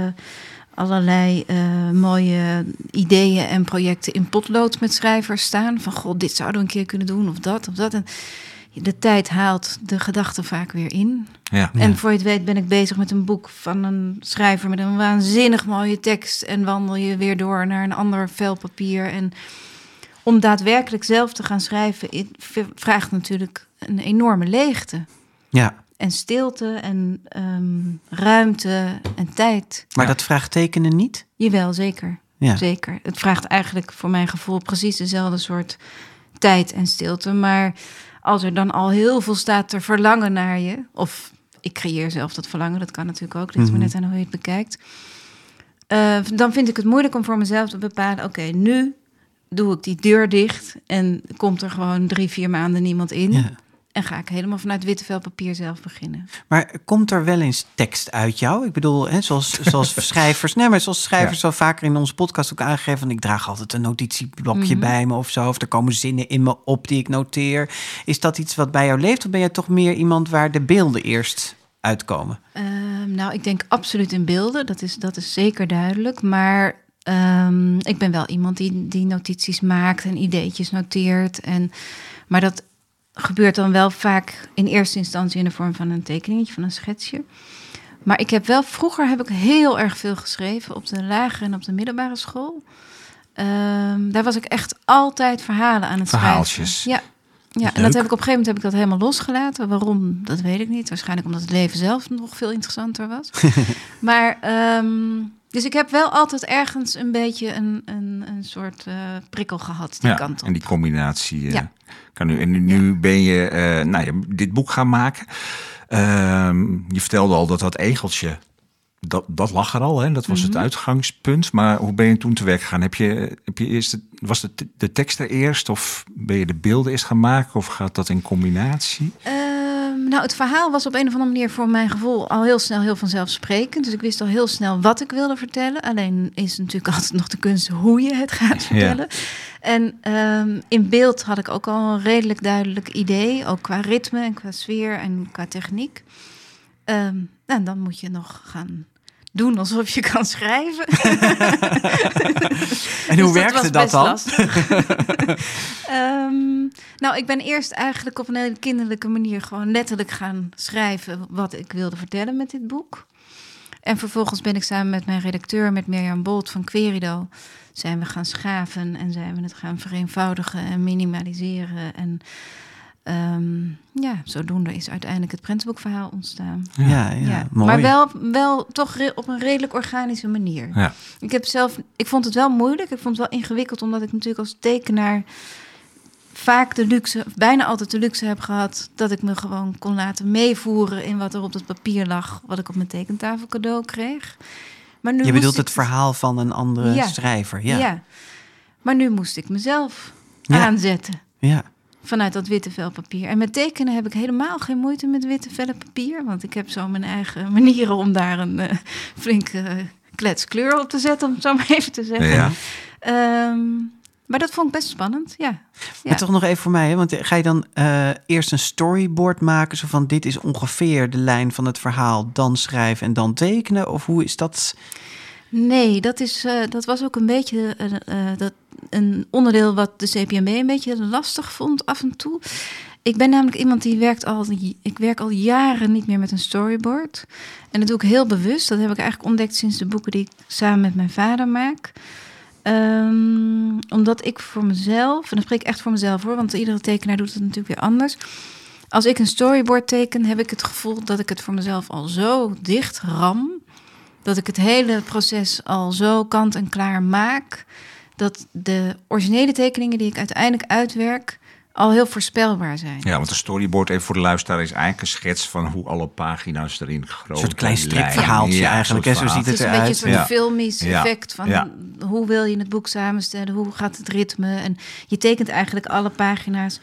allerlei eh, mooie ideeën en projecten in potlood met schrijvers staan. Van god, dit zouden we een keer kunnen doen of dat of dat. En de tijd haalt de gedachten vaak weer in. ja. En voor je het weet ben ik bezig met een boek van een schrijver met een waanzinnig mooie tekst. En wandel je weer door naar een ander vel papier. En om daadwerkelijk zelf te gaan schrijven, vraagt natuurlijk een enorme leegte. ja. En stilte en ehm, ruimte en tijd. Maar dat vraagt tekenen niet? Jawel, zeker. Ja. Zeker. Het vraagt eigenlijk voor mijn gevoel precies dezelfde soort tijd en stilte. Maar als er dan al heel veel staat te verlangen naar je, of ik creëer zelf dat verlangen, dat kan natuurlijk ook, ligt Mhm. maar net aan hoe je het bekijkt. Eh, dan vind ik het moeilijk om voor mezelf te bepalen: oké, nu doe ik die deur dicht en komt er gewoon drie, vier maanden niemand in. Ja. En ga ik helemaal vanuit witte vel papier zelf beginnen. Maar komt er wel eens tekst uit jou? Ik bedoel, hè, zoals, zoals schrijvers, nee, maar zoals schrijvers zo vaker in onze podcast ook aangegeven, van ik draag altijd een notitieblokje Mhm. bij me of zo, of er komen zinnen in me op die ik noteer. Is dat iets wat bij jou leeft, of ben jij toch meer iemand waar de beelden eerst uitkomen? Ehm, nou, ik denk absoluut in beelden. Dat is, dat is zeker duidelijk. Maar Ehm, ik ben wel iemand die, die notities maakt en ideetjes noteert. En, maar dat gebeurt dan wel vaak in eerste instantie in de vorm van een tekeningetje, van een schetsje. Maar ik heb wel, vroeger heb ik heel erg veel geschreven op de lagere en op de middelbare school. Ehm, daar was ik echt altijd verhalen aan het Verhaaltjes. schrijven. Ja, ja en dat heb ik op een gegeven moment heb ik dat helemaal losgelaten. Waarom, dat weet ik niet. Waarschijnlijk omdat het leven zelf nog veel interessanter was. maar, ehm, dus ik heb wel altijd ergens een beetje een, een, een soort eh, prikkel gehad die Ja, kant op. en die combinatie eh, Ja. kan nu. En nu, nu ben je eh, nou, dit boek gaan maken. Ehm, je vertelde al dat dat egeltje, dat, dat lag er al, hè? dat was het Mhm. uitgangspunt. Maar hoe ben je toen te werk gegaan? Heb je, heb je eerst, was de, de tekst er eerst of ben je de beelden eerst gaan maken of gaat dat in combinatie? Nou, het verhaal was op een of andere manier voor mijn gevoel al heel snel heel vanzelfsprekend. Dus ik wist al heel snel wat ik wilde vertellen. Alleen is natuurlijk altijd nog de kunst hoe je het gaat vertellen. En ehm, in beeld had ik ook al een redelijk duidelijk idee. Ook qua ritme en qua sfeer en qua techniek. Ehm, en dan moet je nog gaan doen alsof je kan schrijven. En hoe Dus werkte was dat dan? Ehm, nou, ik ben eerst eigenlijk op een hele kinderlijke manier gewoon letterlijk gaan schrijven wat ik wilde vertellen met dit boek. En vervolgens ben ik samen met mijn redacteur, met Mirjam Bolt van Querido, zijn we gaan schaven en zijn we het gaan vereenvoudigen en minimaliseren. En ehm, ja, zodoende is uiteindelijk het prentenboekverhaal ontstaan. Ja, ja, mooi. Maar wel, wel toch op een redelijk organische manier. Ja. Ik heb zelf, ik vond het wel moeilijk. Ik vond het wel ingewikkeld, omdat ik natuurlijk als tekenaar vaak de luxe, bijna altijd de luxe heb gehad, dat ik me gewoon kon laten meevoeren in wat er op het papier lag, wat ik op mijn tekentafel cadeau kreeg. Maar nu Je bedoelt ik- het verhaal van een andere Ja. schrijver. Ja. Maar nu moest ik mezelf Ja. Vanuit dat witte vel papier. En met tekenen heb ik helemaal geen moeite met witte vellen papier. Want ik heb zo mijn eigen manieren om daar een eh, flinke eh, klets kleur op te zetten, om het zo maar even te zeggen. Ja. Ehm, maar dat vond ik best spannend, ja. ja. Maar toch nog even voor mij, hè? want ga je dan eh, eerst een storyboard maken, zo van dit is ongeveer de lijn van het verhaal, dan schrijven en dan tekenen? Of hoe is dat? Nee, dat, is, eh, dat was ook een beetje eh, eh, dat, een onderdeel wat de CPMB een beetje lastig vond af en toe. Ik ben namelijk iemand die werkt al, ik werk al jaren niet meer met een storyboard. En dat doe ik heel bewust. Dat heb ik eigenlijk ontdekt sinds de boeken die ik samen met mijn vader maak. Ehm, omdat ik voor mezelf, en dan spreek ik echt voor mezelf hoor, want iedere tekenaar doet het natuurlijk weer anders. Als ik een storyboard teken, heb ik het gevoel dat ik het voor mezelf al zo dicht ram. Dat ik het hele proces al zo kant en klaar maak. Dat de originele tekeningen die ik uiteindelijk uitwerk al heel voorspelbaar zijn. Ja, want een storyboard, even voor de luisteraar, is eigenlijk een schets van hoe alle pagina's erin groot Een soort klein stripverhaaltje eigenlijk, hè, zo ziet Het is een beetje een soort Ja. filmisch Ja. effect van Ja. hoe wil je het boek samenstellen, hoe gaat het ritme. En je tekent eigenlijk alle pagina's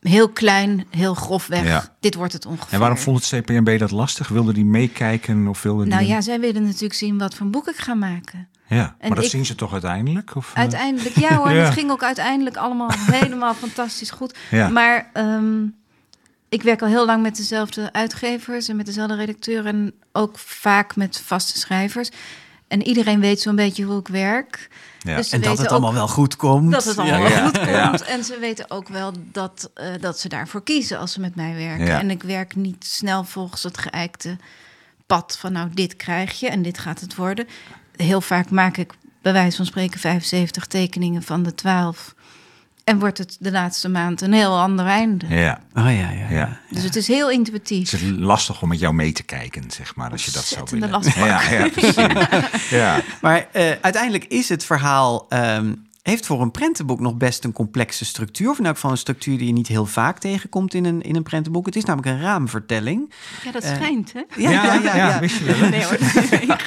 heel klein, heel grofweg. Ja. Dit wordt het ongeveer. En waarom vond het CPMB dat lastig? Wilde die meekijken of wilde die... Nou ja, zij willen natuurlijk zien wat voor boek ik ga maken. ja. en maar dat ik- zien ze toch uiteindelijk? Of, eh? Uiteindelijk, ja hoor, Ja. het ging ook uiteindelijk allemaal helemaal fantastisch goed. Ja. Maar ehm, ik werk al heel lang met dezelfde uitgevers en met dezelfde redacteur en ook vaak met vaste schrijvers. En iedereen weet zo'n beetje hoe ik werk. Ja. Dus En dat het allemaal wel goed komt. dat het allemaal Ja, wel goed komt. Ja. En ze weten ook wel dat, eh, dat ze daarvoor kiezen als ze met mij werken. Ja. En ik werk niet snel volgens het geëikte pad van nou, dit krijg je en dit gaat het worden. Heel vaak maak ik bij wijze van spreken 75 tekeningen van de 12. En wordt het de laatste maand een heel ander einde. ja. Oh ja, ja, ja. Ja. Dus het is heel intuïtief. Het is lastig om met jou mee te kijken, zeg maar, als je dat zou Ontzettende willen. Ja, ja, precies. ja. Maar eh, uiteindelijk is het verhaal... ehm, heeft voor een prentenboek nog best een complexe structuur. Of geval een structuur die je niet heel vaak tegenkomt in een, in een prentenboek. Het is namelijk een raamvertelling. Ja, dat Eh, schijnt, hè? Ja, ja, ja. ja, wist je wel, hè? Nee hoor.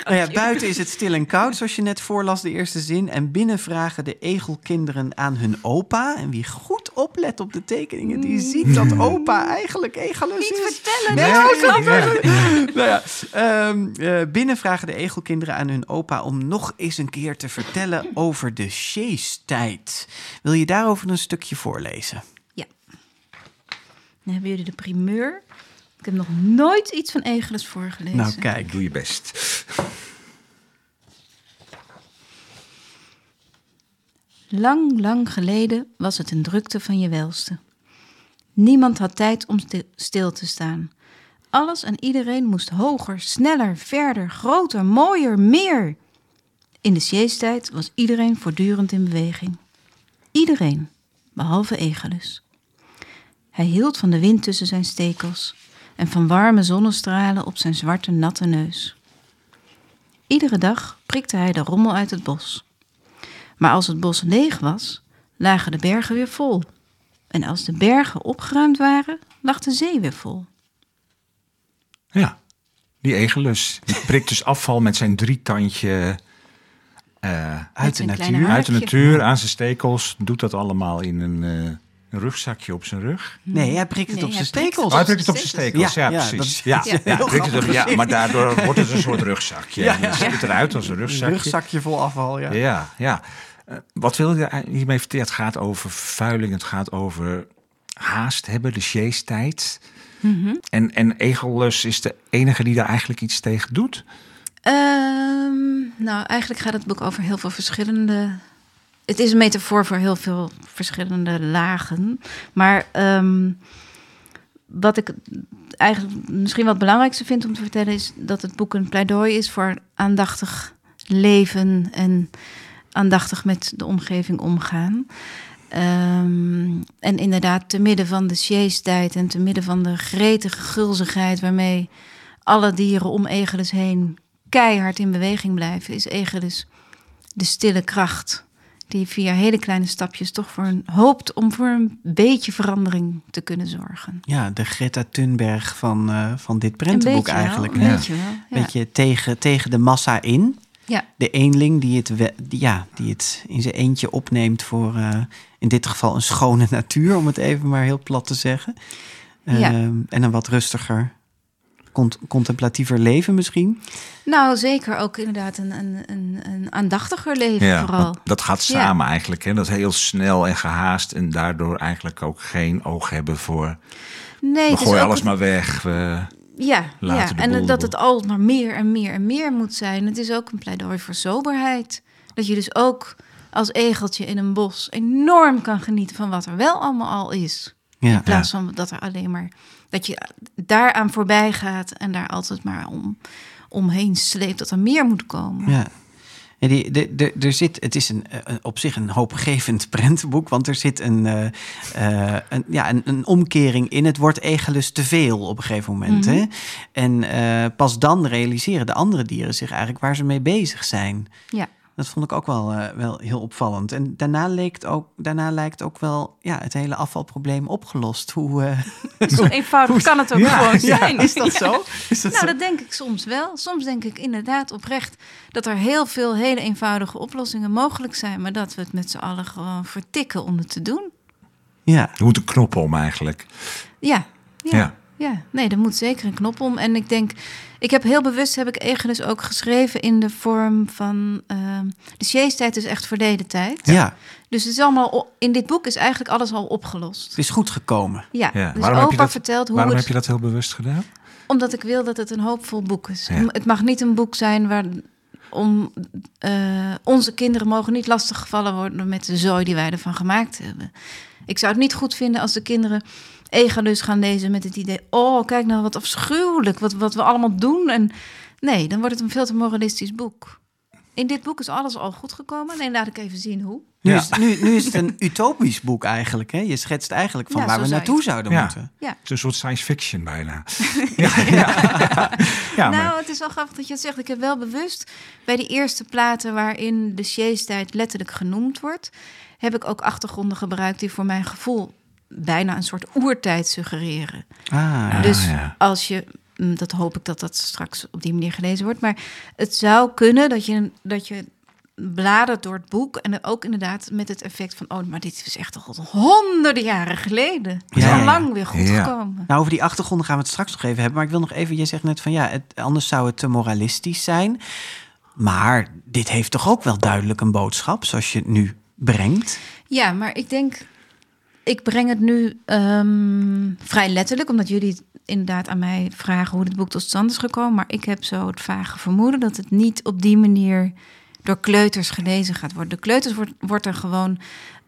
Ja, buiten is het stil en koud, zoals je net voorlas, de eerste zin. En binnen vragen de egelkinderen aan hun opa. En wie goed oplet op de tekeningen, die ziet dat opa eigenlijk egelus Niet is. vertellen. Nee, nee. nou ja, ehm, eh, binnen vragen de egelkinderen aan hun opa om nog eens een keer te vertellen over de Sjees-tijd. Wil je daarover een stukje voorlezen? Dan hebben jullie de primeur. Ik heb nog nooit iets van Egeles voorgelezen. Nou, kijk. Doe je best. Lang, lang geleden was het een drukte van je welste. Niemand had tijd om sti- stil te staan. Alles en iedereen moest hoger, sneller, verder, groter, mooier, meer. In de siesttijd was iedereen voortdurend in beweging. Iedereen, behalve Egelus. Hij hield van de wind tussen zijn stekels en van warme zonnestralen op zijn zwarte, natte neus. Iedere dag prikte hij de rommel uit het bos. Maar als het bos leeg was, lagen de bergen weer vol. En als de bergen opgeruimd waren, lag de zee weer vol. Ja, die egelus. Die prikt dus afval met zijn drietandje eh Uit de natuur. uit de natuur aan zijn stekels. Doet dat allemaal in een, eh, een rugzakje op zijn rug. Nee, hij prikt het Nee, op zijn stekels. Oh, hij prikt het op zijn stekels. Ja, Ja, ja, dat precies. Ja, ja, het op- ja, maar daardoor wordt het een soort rugzakje. Ja, dan ziet het eruit als een Een rugzakje. rugzakje vol afval, ja. Ja, ja. Eh, wat wil je hiermee vertellen? Het gaat over vervuiling, het gaat over haast hebben, de sjeestijd. Mhm. En, en Egelus is de enige die daar eigenlijk iets tegen doet. Ehm, nou, eigenlijk gaat het boek over heel veel verschillende. Het is een metafoor voor heel veel verschillende lagen. Maar ehm, wat ik eigenlijk misschien wat het belangrijkste vind om te vertellen is dat het boek een pleidooi is voor aandachtig leven en aandachtig met de omgeving omgaan. Ehm, en inderdaad, te midden van de siesttijd en te midden van de gretige gulzigheid waarmee alle dieren om Egelus heen keihard in beweging blijven, is Egelus de stille kracht. Die via hele kleine stapjes toch voor een, hoopt om voor een beetje verandering te kunnen zorgen. Ja, de Greta Thunberg van, eh, van dit prentenboek wel, eigenlijk. Een hè? beetje wel. Ja. Beetje tegen, tegen de massa in. ja. De eenling die het, we- die, ja, die het in zijn eentje opneemt voor eh, in dit geval een schone natuur, om het even maar heel plat te zeggen. Ja. Ehm, en een wat rustiger, cont- contemplatiever leven misschien. Nou, zeker ook inderdaad een, een, een, een aandachtiger leven vooral. want dat gaat samen eigenlijk. Hè? Dat is heel snel en gehaast en daardoor eigenlijk ook geen oog hebben voor... Nee, we het is gooien alles maar weg. We, Ja, ja. en boel dat het al maar meer en meer en meer moet zijn. Het is ook een pleidooi voor soberheid. Dat je dus ook als egeltje in een bos enorm kan genieten van wat er wel allemaal al is. Ja. In plaats van dat er alleen maar dat je daaraan voorbij gaat en daar altijd maar om, omheen sleept dat er meer moet komen. Ja. En die, de, de, er zit, het is een, eh, op zich een hoopgevend prentenboek, want er zit een, eh, eh, een, ja, een, een omkering in. Het wordt egelus te veel op een gegeven moment. Mhm. hè? En eh, pas dan realiseren de andere dieren zich eigenlijk waar ze mee bezig zijn. Ja. Dat vond ik ook wel, eh, wel heel opvallend. En daarna, leek ook, daarna lijkt ook wel ja, het hele afvalprobleem opgelost. Hoe, eh, Zo eenvoudig kan het ook Ja, gewoon ja, zijn. is dat Ja. zo? Is dat Nou, zo? dat denk ik soms wel. Soms denk ik inderdaad oprecht dat er heel veel hele eenvoudige oplossingen mogelijk zijn, maar dat we het met z'n allen gewoon vertikken om het te doen. Ja. er moet een knop om eigenlijk. Ja, ja. Ja. ja. nee, er moet zeker een knop om. En ik denk, ik heb heel bewust, heb ik Egelus ook geschreven in de vorm van, ehm de siesttijd is echt verleden tijd. Ja. Dus het is allemaal, in dit boek is eigenlijk alles al opgelost. het is goed gekomen. Ja, Ja. dus Waarom heb je opa dat- vertelt hoe Waarom het... heb je dat heel bewust gedaan? Omdat ik wil dat het een hoopvol boek is. Ja. Het mag niet een boek zijn waar om, eh, onze kinderen mogen niet lastiggevallen worden met de zooi die wij ervan gemaakt hebben. Ik zou het niet goed vinden als de kinderen Egalus gaan lezen met het idee: oh, kijk nou wat afschuwelijk, wat, wat we allemaal doen. En nee, dan wordt het een veel te moralistisch boek. In dit boek is alles al goed gekomen. Nee, laat ik even zien hoe. Nu, is, nu, nu is het een utopisch boek eigenlijk. Hè? Je schetst eigenlijk van Ja, waar we zou naartoe zouden Ja. moeten. Ja. Het is een soort science fiction bijna. ja, ja, ja, maar- nou, het is wel grappig dat je het zegt. Ik heb wel bewust bij die eerste platen waarin de siesttijd letterlijk genoemd wordt, heb ik ook achtergronden gebruikt die voor mijn gevoel bijna een soort oertijd suggereren. Ah, dus ja. als je, mm, dat hoop ik dat dat straks op die manier gelezen wordt, maar het zou kunnen dat je, dat je bladert door het boek en ook inderdaad met het effect van, oh, maar dit is echt al honderden jaren geleden. Het is Ja, al ja. lang weer goed Ja. gekomen. Nou, over die achtergronden gaan we het straks nog even hebben. Maar ik wil nog even, je zegt net van ja, het, anders zou het te moralistisch zijn. Maar dit heeft toch ook wel duidelijk een boodschap, zoals je het nu brengt. Ja, maar ik denk, ik breng het nu ehm, vrij letterlijk, omdat jullie inderdaad aan mij vragen hoe dit boek tot stand is gekomen. Maar ik heb zo het vage vermoeden dat het niet op die manier door kleuters gelezen gaat worden. De kleuters wordt, wordt er gewoon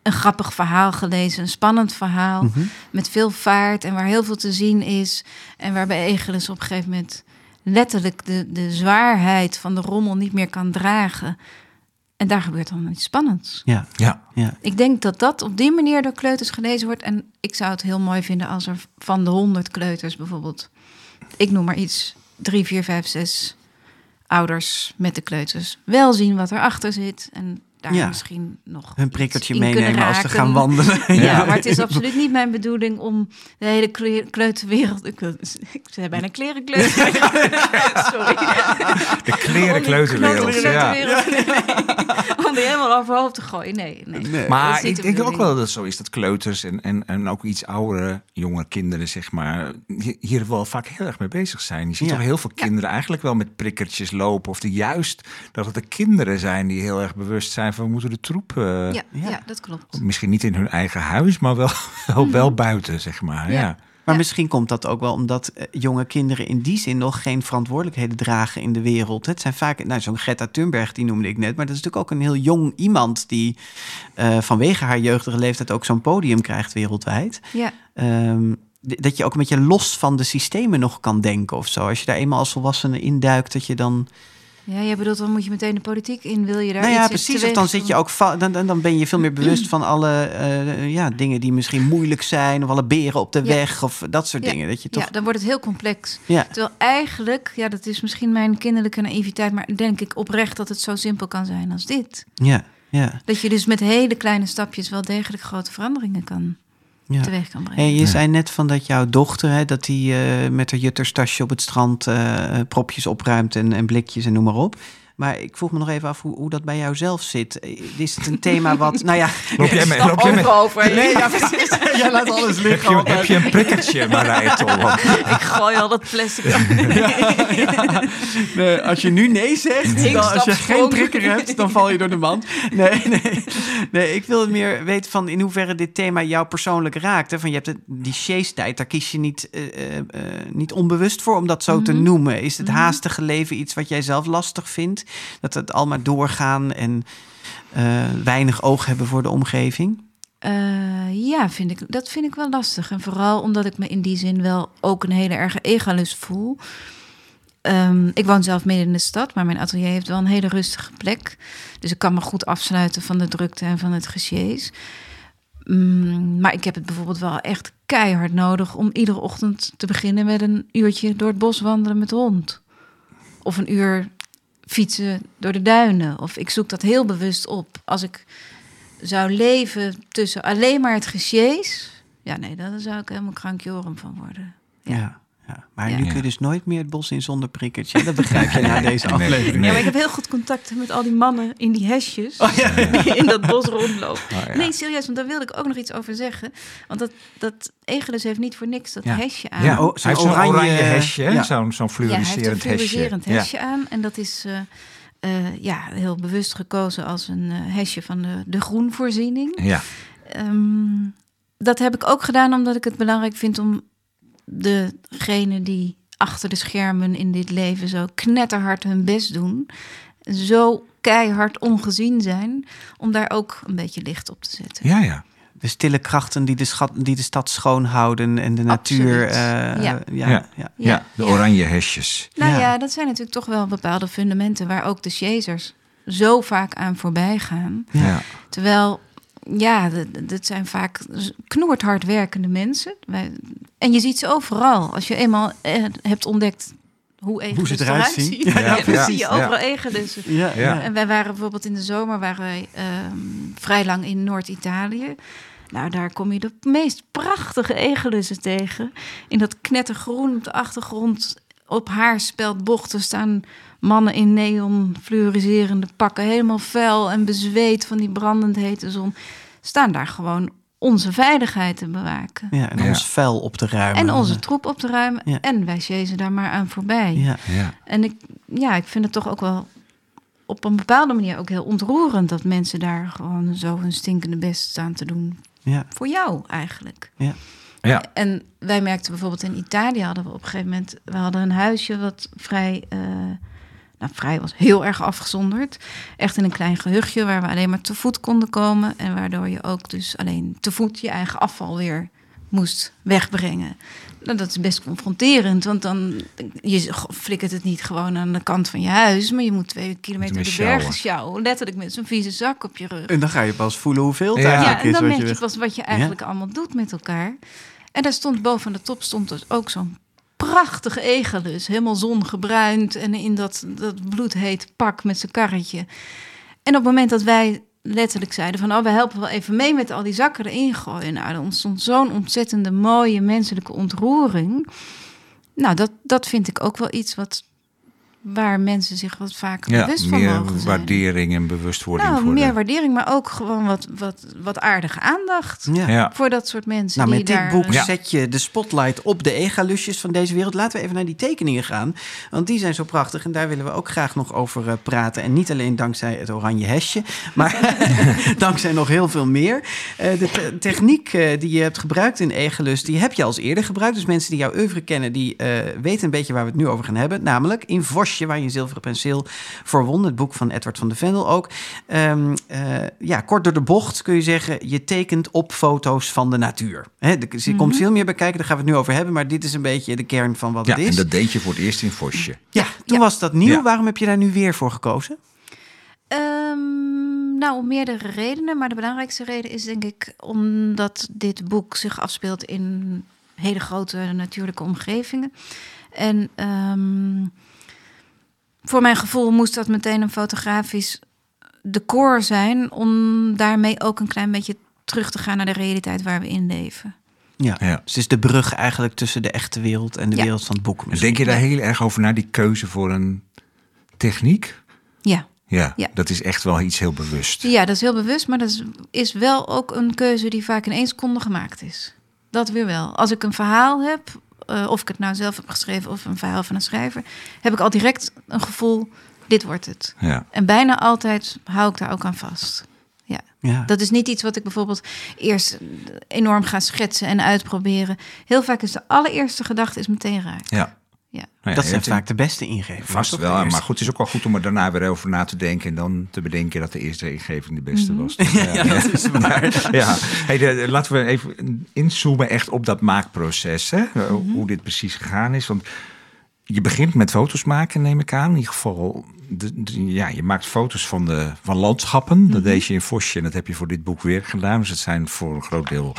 een grappig verhaal gelezen, een spannend verhaal Mhm. met veel vaart en waar heel veel te zien is. En waarbij Egelis op een gegeven moment letterlijk de, de zwaarheid van de rommel niet meer kan dragen. En daar gebeurt dan iets spannends. Ja, Ja. ja. Ik denk dat dat op die manier door kleuters gelezen wordt. En ik zou het heel mooi vinden als er van de honderd kleuters bijvoorbeeld... ik noem maar iets, drie, vier, vijf, zes ouders met de kleuters... wel zien wat erachter zit en daar Ja. misschien nog Hun iets prikkertje meenemen als ze gaan wandelen. Ja, maar het is absoluut niet mijn bedoeling om de hele kle- kleuterwereld... Ik, wil, ik zei bijna klerenkleuter. Sorry. De klerenkleuterwereld. Ja. Om die helemaal overhoop te gooien. Nee, nee. Maar ik de denk ook wel dat het zo is dat kleuters en, en, en ook iets oudere, jonge kinderen, zeg maar, hi- hier wel vaak heel erg mee bezig zijn. Je ziet Ja. toch heel veel kinderen eigenlijk wel met prikkertjes lopen. Of de juist dat het de kinderen zijn die heel erg bewust zijn we moeten de troep. eh, Ja, Ja. ja. dat klopt. Misschien niet in hun eigen huis, maar wel, wel, wel buiten, zeg maar. Ja. Ja. Maar Ja. misschien komt dat ook wel omdat eh, jonge kinderen in die zin nog geen verantwoordelijkheden dragen in de wereld. Het zijn vaak, nou, zo'n Greta Thunberg, die noemde ik net, maar dat is natuurlijk ook een heel jong iemand die eh, vanwege haar jeugdige leeftijd ook zo'n podium krijgt wereldwijd. Ja. Ehm, d- dat je ook een beetje los van de systemen nog kan denken of zo. Als je daar eenmaal als volwassene induikt, dat je dan. Ja, jij bedoelt, dan moet je meteen de politiek in. Wil je daar nou ja, iets precies. Of dan zit je ook dan, dan, ben je veel meer bewust van alle eh, ja, dingen die misschien moeilijk zijn. Of alle beren op de Ja. weg. Of dat soort Ja. dingen. Dat je toch. Ja, dan wordt het heel complex. Ja. Terwijl eigenlijk, ja, dat is misschien mijn kinderlijke naïviteit, maar denk ik oprecht dat het zo simpel kan zijn als dit. Ja. Ja. Dat je dus met hele kleine stapjes wel degelijk grote veranderingen kan, ja. teweeg kan brengen. Hey, je zei net van dat jouw dochter, hè, dat die eh, met haar jutterstasje op het strand eh, propjes opruimt en, en blikjes en noem maar op. Maar ik vroeg me nog even af hoe, hoe dat bij jou zelf zit. Eh, Is het een thema wat, nou ja... Loop jij met, loop jij over. Nee, ja, precies. Jij laat alles heb, liggen. je, heb je een prikkertje, Marije Tolman? Ik gooi al dat plastic. Nee, als je nu nee zegt, dan, als je geen prikker hebt, dan val je door de mand. Nee, nee. nee ik wil meer weten van in hoeverre dit thema jou persoonlijk raakt. Hè? Van je hebt het, die chase-tijd, daar kies je niet, eh, eh, niet onbewust voor om dat zo te noemen. Is het haastige leven iets wat jij zelf lastig vindt? Dat het al maar doorgaan en eh, weinig oog hebben voor de omgeving? Eh, ja, vind ik, dat vind ik wel lastig. En vooral omdat ik me in die zin wel ook een hele erge egalust voel. Ehm, ik woon zelf midden in de stad, maar mijn atelier heeft wel een hele rustige plek. Dus ik kan me goed afsluiten van de drukte en van het gesjees. Mm, maar ik heb het bijvoorbeeld wel echt keihard nodig om iedere ochtend te beginnen met een uurtje door het bos wandelen met de hond. Of een uur fietsen door de duinen. Of ik zoek dat heel bewust op. Als ik zou leven tussen alleen maar het gesjees... Ja, nee, daar zou ik helemaal krankjorum van worden. Ja. Ja. Maar Ja. nu kun je dus nooit meer het bos in zonder prikkertje. Dat begrijp je na deze aflevering. Ja, Nee. maar ik heb heel goed contact met al die mannen in die hesjes. Die in dat bos rondlopen. Oh, ja. Nee, serieus, want daar wilde ik ook nog iets over zeggen. Want dat, dat Egelus heeft niet voor niks dat Ja. hesje aan. Ja, oh, hij zo'n heeft zo'n oranje, oranje hesje, ja. zo'n zo'n Ja, hij heeft een fluoriserend hesje. fluoriserend Ja. hesje aan. En dat is eh, eh, ja, heel bewust gekozen als een eh, hesje van de, de groenvoorziening. Ja. Ehm, dat heb ik ook gedaan omdat ik het belangrijk vind om degene die achter de schermen in dit leven zo knetterhard hun best doen, zo keihard ongezien zijn, om daar ook een beetje licht op te zetten. ja, ja. De stille krachten die de, schat, die de stad schoonhouden en de natuur. Absoluut. eh, Ja. ja. Ja. ja. Ja, de oranje hesjes. Nou Ja. ja. dat zijn natuurlijk toch wel bepaalde fundamenten waar ook de chasers zo vaak aan voorbij gaan. Ja. Terwijl, ja, dat zijn vaak knoerd hard werkende mensen. En je ziet ze overal. Als je eenmaal eh, hebt ontdekt hoe Egelus ze eruit zien. ziet, Ja, ja, dan precies. zie je Ja. overal Egelussen. Ja, Ja. ja. En wij waren bijvoorbeeld in de zomer waren wij ehm, vrij lang in Noord-Italië. Nou, daar kom je de meest prachtige egelussen tegen. In dat knettergroen op de achtergrond, op haarspeldbochten staan mannen in neon fluoriserende pakken, helemaal vuil en bezweet van die brandend hete zon. Staan daar gewoon onze veiligheid te bewaken. Ja, en Ja. ons vuil op te ruimen. En onze troep op te ruimen. Ja. En wij chasen daar maar aan voorbij. Ja. Ja. En ik, ja, ik vind het toch ook wel op een bepaalde manier ook heel ontroerend dat mensen daar gewoon zo hun stinkende best staan te doen. Ja. Voor jou eigenlijk. Ja. Ja. En wij merkten bijvoorbeeld in Italië hadden we op een gegeven moment, we hadden een huisje wat vrij, eh, Nou, vrij was heel erg afgezonderd. Echt in een klein gehuchtje waar we alleen maar te voet konden komen. En waardoor je ook dus alleen te voet je eigen afval weer moest wegbrengen. Nou, dat is best confronterend, want dan je flikkert het niet gewoon aan de kant van je huis, maar je moet twee kilometer Met de bergen sjouwen, letterlijk met zo'n vieze zak op je rug. En dan ga je pas voelen hoeveel het Ja. eigenlijk Ja, en is. dan merk je je pas wat je eigenlijk allemaal doet met elkaar. En daar stond boven de top stond dus ook zo'n prachtige egelus, helemaal zongebruind en in dat, dat bloedheet pak met zijn karretje. En op het moment dat wij letterlijk zeiden van, oh, we helpen wel even mee met al die zakken erin gooien. Nou, er ontstond zo'n ontzettende mooie menselijke ontroering. Nou, dat, dat vind ik ook wel iets wat, waar mensen zich wat vaker Ja, bewust van meer mogen zijn. waardering en bewustwording Nou, voor meer de... waardering, maar ook gewoon wat, wat, wat aardige aandacht. Ja. Ja. Voor dat soort mensen. Nou, die met dit boek Ja. zet je de spotlight op de egalusjes van deze wereld. Laten we even naar die tekeningen gaan. Want die zijn zo prachtig. En daar willen we ook graag nog over eh, praten. En niet alleen dankzij het oranje hesje. Maar dankzij nog heel veel meer. Eh, de te- techniek eh, die je hebt gebruikt in Egelus... die heb je al eens eerder gebruikt. Dus mensen die jouw oeuvre kennen... die eh, weten een beetje waar we het nu over gaan hebben. Namelijk in Vosje, waar je een zilveren penseel voor won. Het boek van Edward van de Vendel ook. Ehm, eh, ja, kort door de bocht kun je zeggen... je tekent op foto's van de natuur. Hè, er komt veel meer bij kijken, daar gaan we het nu over hebben. Maar dit is een beetje de kern van wat Ja, het is. en dat deed je voor het eerst in Vosje. Ja, toen Ja. was dat nieuw. Ja. Waarom heb je daar nu weer voor gekozen? Ehm, nou, om meerdere redenen. Maar de belangrijkste reden is denk ik omdat dit boek zich afspeelt in hele grote natuurlijke omgevingen. En ehm, voor mijn gevoel moest dat meteen een fotografisch decor zijn. Om daarmee ook een klein beetje terug te gaan naar de realiteit waar we in leven. Ja. Ja. Dus het is de brug eigenlijk tussen de echte wereld en de Ja. wereld van het boek. Dus denk je daar heel erg over na, die keuze voor een techniek? Ja. Ja, Ja. dat is echt wel iets heel bewust. Ja, dat is heel bewust, maar dat is, is wel ook een keuze die vaak in één seconde gemaakt is. Dat weer wel. Als ik een verhaal heb, eh, of ik het nou zelf heb geschreven of een verhaal van een schrijver, heb ik al direct een gevoel, dit wordt het. Ja. En bijna altijd hou ik daar ook aan vast. Ja. Ja. Dat is niet iets wat ik bijvoorbeeld eerst enorm ga schetsen en uitproberen. Heel vaak is de allereerste gedachte is meteen raak. Ja. Ja. Nou ja, dat zijn vaak de beste ingevingen. Vast wel, maar goed, het is ook wel goed om er daarna weer over na te denken en dan te bedenken dat de eerste ingeving de beste was. Ja, dat is waar. Ja, hey, de- laten we even inzoomen echt op dat maakproces. Hè? Mhm. Hoe dit precies gegaan is. Want je begint met foto's maken, neem ik aan. In ieder geval, de, de- ja, je maakt foto's van, de, van landschappen. Mhm. Dat deed je in Vosje en dat heb je voor dit boek weer gedaan. Dus het zijn voor een groot deel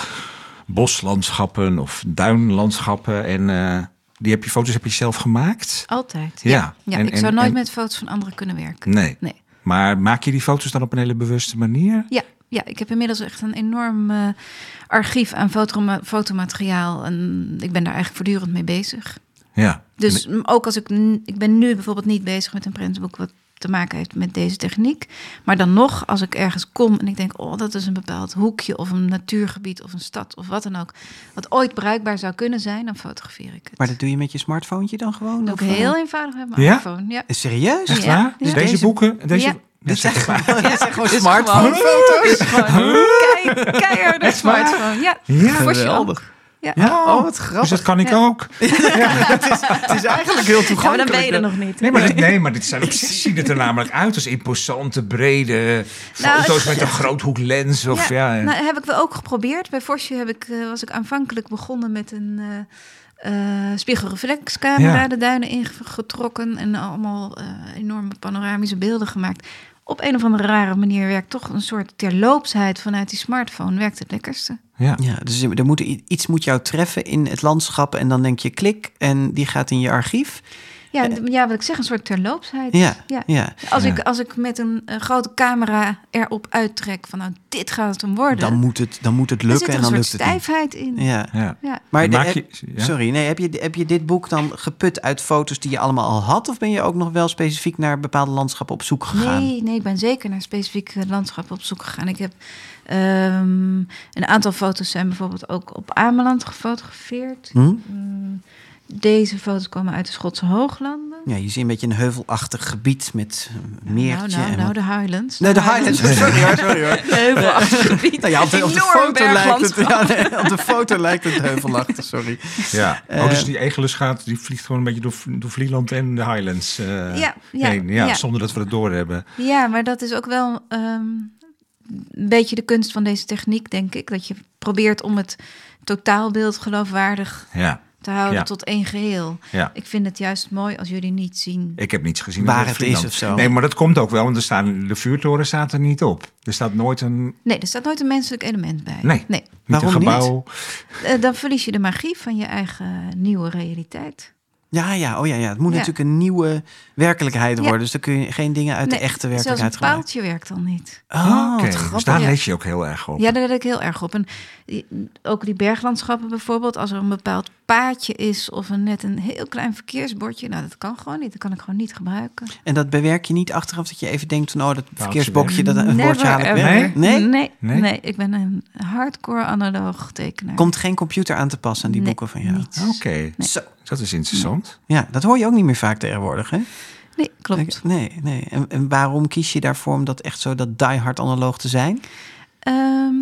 boslandschappen of duinlandschappen. En eh, die heb je foto's heb je zelf gemaakt? Altijd. Ja. ja En- ik en- zou nooit en- met foto's van anderen kunnen werken. Nee. Nee. Maar maak je die foto's dan op een hele bewuste manier? Ja, ja, ik heb inmiddels echt een enorm eh, archief aan fotoma- fotomateriaal. En ik ben daar eigenlijk voortdurend mee bezig. Ja. Dus ook als ik... Ik ben nu bijvoorbeeld niet bezig met een prentenboek... wat te maken heeft met deze techniek. Maar dan nog, als ik ergens kom en ik denk... oh, dat is een bepaald hoekje of een natuurgebied of een stad of wat dan ook... wat ooit bruikbaar zou kunnen zijn, dan fotografeer ik het. Maar dat doe je met je smartphone dan gewoon? Dat ook of, eh? heel eenvoudig met mijn Ja? iPhone. Ja. Serieus? Echt Ja, waar? ja. Dus deze, Deze- boeken... Deze, Ja. Dit gewoon, gewoon is smartphone-foto's? Dit is gewoon kei- keiharde smartphone. Ja, Ja. Geweldig. Ja. Ja, Oh, wat Dus grappig. dat kan ik Ja. ook. Het is eigenlijk heel Ja, maar toegankelijk. dan ben je er nog niet. Nee, maar dit, nee, maar dit zijn op zich zien het er namelijk uit als imposante, brede Nou, foto's het- met een groothoeklens. Of, ja, nou, heb ik wel ook geprobeerd. Bij Vosje heb ik, eh, was ik aanvankelijk begonnen met een eh, eh, spiegelreflexcamera Ja. de duinen ingetrokken en allemaal enorme panoramische beelden gemaakt. Op een of andere rare manier werkt toch een soort terloopsheid vanuit die smartphone. Werkt het lekkerste. ja. Ja, dus er moet, iets moet jou treffen in het landschap en dan denk je klik en die gaat in je archief. Ja, d- ja wat ik zeg, een soort terloopsheid. Ja, ja. ja. Als, Ja. ik, als ik met een eh, grote camera erop uittrek van nou, dit gaat het hem worden. Dan moet het, dan moet het er zit lukken er en een dan lukt het niet. stijfheid in. Ja. Ja. Ja. Maar de- Maak je- ja? sorry, nee, heb je, heb je dit boek dan geput uit foto's die je allemaal al had? Of ben je ook nog wel specifiek naar bepaalde landschappen op zoek gegaan? Nee, nee, ik ben zeker naar specifieke landschappen op zoek gegaan. Ik heb ehm, een aantal foto's zijn bijvoorbeeld ook op Ameland gefotografeerd. Hm? Mm, Deze foto's komen uit de Schotse Hooglanden. Ja, je ziet een beetje een heuvelachtig gebied met een meertje. nou, nou, en nou, de Highlands. Nee, de Highlands. Sorry hoor, sorry hoor. Heuvelachtig gebied. Nou ja, op de, op de foto lijkt het, ja, nee, op de foto lijkt het heuvelachtig, sorry. Ja. Eh, oh, dus die Egelus gaat, die vliegt gewoon een beetje door, door Vlieland en de Highlands eh, Ja, ja, heen. Ja, ja. Zonder dat we het doorhebben. Ja, maar dat is ook wel ehm, een beetje de kunst van deze techniek, denk ik. Dat je probeert om het totaalbeeld geloofwaardig Ja, te houden Ja. tot één geheel. ja. Ik vind het juist mooi als jullie niet zien. Ik heb niets gezien. Waar het is of zo. Nee, maar dat komt ook wel, want er staan, de vuurtoren staat er niet op. Er staat nooit een, Nee, er staat nooit een menselijk element bij. Nee. nee. niet Waarom een niet? gebouw. Eh, dan verlies je de magie van je eigen nieuwe realiteit. Ja, ja, oh ja, ja. Het moet Ja. natuurlijk een nieuwe werkelijkheid Ja. worden. Dus dan kun je geen dingen uit Nee, de echte Zelfs werkelijkheid een gebruiken. paaltje werkt dan niet. Oh, dus daar let je ook heel erg op. Ja, daar let ik heel erg op. En ook die berglandschappen bijvoorbeeld, als er een bepaald paadje is of een, net een heel klein verkeersbordje, nou dat kan gewoon niet. Dat kan ik gewoon niet gebruiken. En dat bewerk je niet achteraf dat je even denkt van... oh, dat verkeersbokje, dat een bordje haal ik weg. Nee? Nee? Nee, Nee? nee? ik ben een hardcore analoog tekenaar. Komt geen computer aan te passen aan die Nee, boeken van jou? Oké, Zo. Dat is interessant. Ja, dat hoor je ook niet meer vaak tegenwoordig, hè? Nee, klopt. Nee, nee. En, en waarom kies je daarvoor om dat echt zo dat diehard analoog te zijn? Ehm,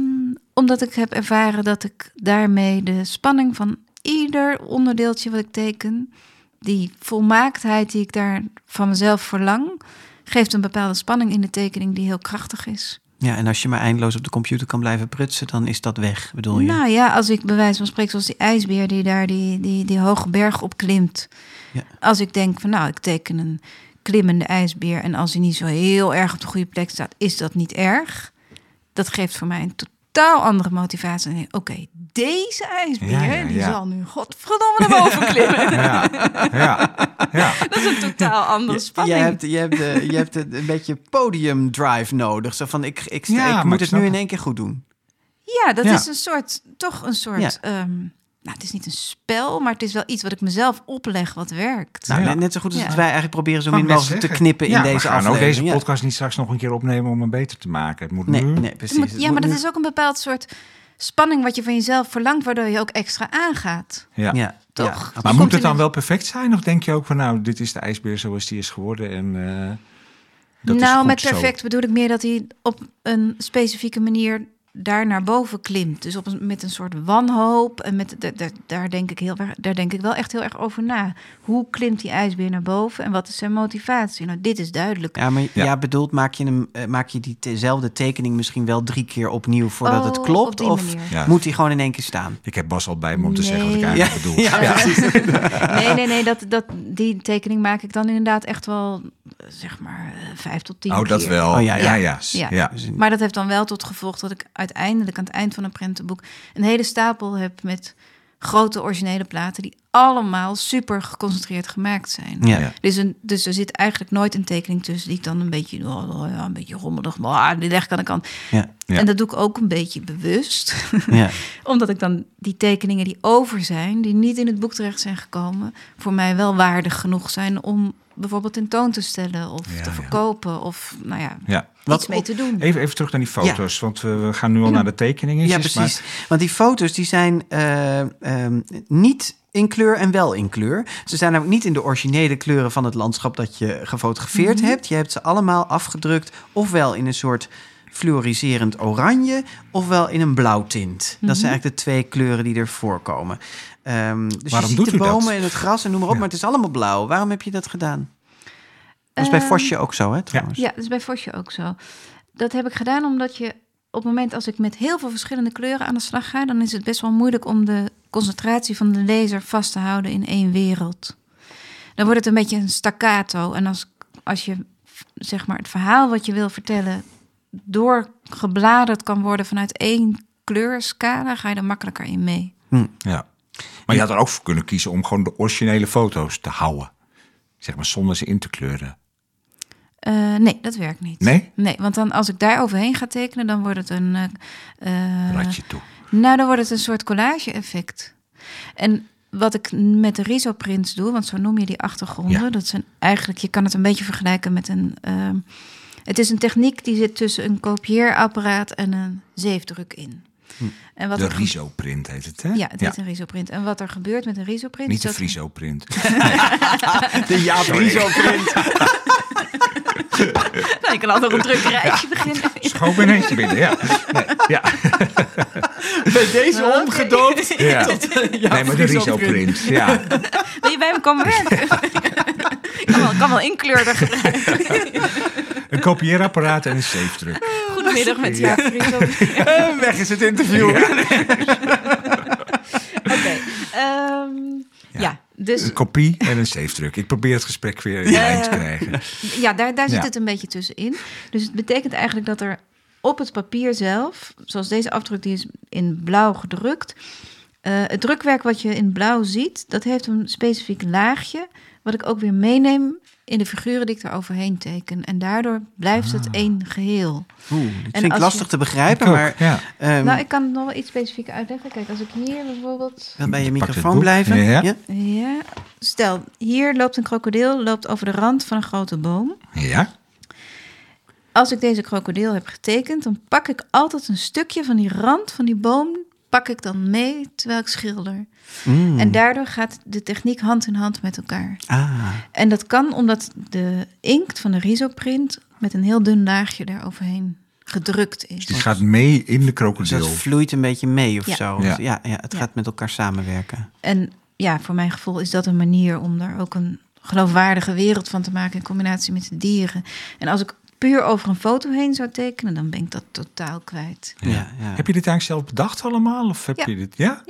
omdat ik heb ervaren dat ik daarmee de spanning van ieder onderdeeltje wat ik teken, die volmaaktheid die ik daar van mezelf verlang, geeft een bepaalde spanning in de tekening die heel krachtig is. Ja, en als je maar eindeloos op de computer kan blijven prutsen, dan is dat weg, bedoel je? Nou ja, als ik bij wijze van spreken, zoals die ijsbeer die daar die, die, die hoge berg op klimt. Ja. Als ik denk van nou, ik teken een klimmende ijsbeer en als hij niet zo heel erg op de goede plek staat, is dat niet erg. Dat geeft voor mij een totaal andere motivatie. Oké, deze ijsbeer, Ja, ja, die ja. zal nu godverdomme naar boven klimmen. Ja, ja, ja. Dat is een totaal andere Je, spanning. je hebt, je hebt, de, je hebt het een beetje podium drive nodig. Zo van, ik, ik, Ja, ik moet ik het nu in één keer goed doen. Ja, dat Ja. is een soort, toch een soort. Ja. ehm, nou, het is niet een spel, maar het is wel iets wat ik mezelf opleg wat werkt. Nou, Ja. net- zo goed als Ja. wij eigenlijk proberen zo min mogelijk te knippen Ja, in we deze gaan aflevering. ook deze Ja. podcast niet straks nog een keer opnemen om hem beter te maken. Het moet Nee, nu... nee, precies. moet- ja, maar dat is ook een bepaald soort spanning wat je van jezelf verlangt, waardoor je ook extra aangaat. Ja. Ja, Toch? ja, Maar moet het dan wel perfect zijn? Of denk je ook van nou, dit is de ijsbeer zoals die is geworden en eh, dat is nou, goed met zo. perfect bedoel ik meer dat hij op een specifieke manier daar naar boven klimt. Dus op een, met een soort wanhoop. En met, da- da- daar, denk ik heel, erg- daar denk ik wel echt heel erg over na. Hoe klimt die ijsbeer naar boven en wat is zijn motivatie? Nou, dit is duidelijk. Ja, maar Ja. ja. bedoeld, maak je, hem, eh, maak je diezelfde tekening misschien wel drie keer opnieuw voordat het Oh, klopt? op die of manier. Ja. moet hij gewoon in één keer staan? Ik heb Bas al bij me om te zeggen wat ik eigenlijk bedoel. Ja, Nee, nee, nee. Dat, dat, die tekening maak ik dan inderdaad echt wel, zeg maar, eh, vijf tot tien Oh, dat keer. wel. Oh, ja, ja, ja. ja. ja. Ja. In- Maar dat heeft dan wel tot gevolg dat ik uiteindelijk aan het eind van een prentenboek een hele stapel heb met grote originele platen die allemaal super geconcentreerd gemaakt zijn. Ja. Ja. Dus, een, dus er zit eigenlijk nooit een tekening tussen die ik dan een beetje, oh, oh ja, een beetje rommelig, maar ah, die leg ik aan de kant. Ja. Ja. En dat doe ik ook een beetje bewust, Ja. omdat ik dan die tekeningen die over zijn, die niet in het boek terecht zijn gekomen, voor mij wel waardig genoeg zijn om bijvoorbeeld tentoon te stellen of Ja, te ja. verkopen of nou ja, Ja. Wat iets mee te doen. Even, even terug naar die foto's, want we, we gaan nu al naar de tekeningen. Ja, precies. Want die foto's die zijn eh, ehm, niet in kleur en wel in kleur. Ze zijn namelijk niet in de originele kleuren van het landschap dat je gefotografeerd hebt. Je hebt ze allemaal afgedrukt, ofwel in een soort fluoriserend oranje, ofwel in een blauwtint. Dat zijn eigenlijk de twee kleuren die er voorkomen. Ehm, dus Waarom je ziet doet de bomen en het gras en noem maar op, Ja. maar het is allemaal blauw. Waarom heb je dat gedaan? Dat is bij Ehm, Vosje ook zo, hè, trouwens? Ja, dat is bij Vosje ook zo. Dat heb ik gedaan omdat je op het moment als ik met heel veel verschillende kleuren aan de slag ga, dan is het best wel moeilijk om de concentratie van de lezer vast te houden in één wereld. Dan wordt het een beetje een staccato. En als, als je zeg maar het verhaal wat je wil vertellen doorgebladerd kan worden vanuit één kleurscala, ga je er makkelijker in mee. Ja. Maar je had er ook voor kunnen kiezen om gewoon de originele foto's te houden. Zeg maar zonder ze in te kleuren. Eh, nee, dat werkt niet. Nee? Nee, want dan als ik daar overheen ga tekenen, dan wordt het een. eh, Ratje toe. Nou, dan wordt het een soort collage-effect. En wat ik met de risoprints doe, want zo noem je die achtergronden, Ja. dat zijn eigenlijk, je kan het een beetje vergelijken met een. het is een techniek die zit tussen een kopieerapparaat en een zeefdruk in. En wat De risoprint heet het, hè? Ja, het heet een risoprint. En wat er gebeurt met een risoprint... Niet is de dat- frisoprint. De Jaap Riso-print. Nou, je kan altijd een drukkerijtje beginnen. Schoon ineens binnen, ja. Nee, ja. Bij deze omgedoopt. ja. Jaap nee, maar de Riso-print. risoprint, ja. Wil je bij hem komen werken? Ik kan wel, kan wel inkleurder gebruiken. Een kopieerapparaat en een safe-druk. Goedemiddag met Ja. Jaap Friso. Eh, weg is het interview. Oké. ehm, ja. dus Een kopie en een safe-druk. Ik probeer het gesprek weer in lijn te krijgen. ja, daar, daar zit Ja. het een beetje tussenin. Dus het betekent eigenlijk dat er op het papier zelf, zoals deze afdruk, die is in blauw gedrukt. eh, het drukwerk wat je in blauw ziet, dat heeft een specifiek laagje, wat ik ook weer meeneem in de figuren die ik er overheen teken. En daardoor blijft het één geheel. Oeh, En vind ik lastig je- te begrijpen, maar ja. ehm, nou, ik kan het nog wel iets specifieker uitleggen. Kijk, als ik hier bijvoorbeeld wil bij je microfoon blijven. Ja. Ja, stel, hier loopt een krokodil loopt over de rand van een grote boom. Ja? Als ik deze krokodil heb getekend, dan pak ik altijd een stukje van die rand van die boom, pak ik dan mee terwijl ik schilder. Mm. En daardoor gaat de techniek hand in hand met elkaar. Ah, En dat kan omdat de inkt van de risoprint met een heel dun laagje daaroverheen gedrukt is. Die gaat mee in de dus krokodil. dat vloeit een beetje mee of Ja. zo. Ja. Ja, ja, het Ja. gaat met elkaar samenwerken. En ja, voor mijn gevoel is dat een manier om daar ook een geloofwaardige wereld van te maken in combinatie met de dieren. En als ik puur over een foto heen zou tekenen, dan ben ik dat totaal kwijt. Ja. Ja, Heb je dit eigenlijk zelf bedacht allemaal? Of heb Ja. je dit... Ja?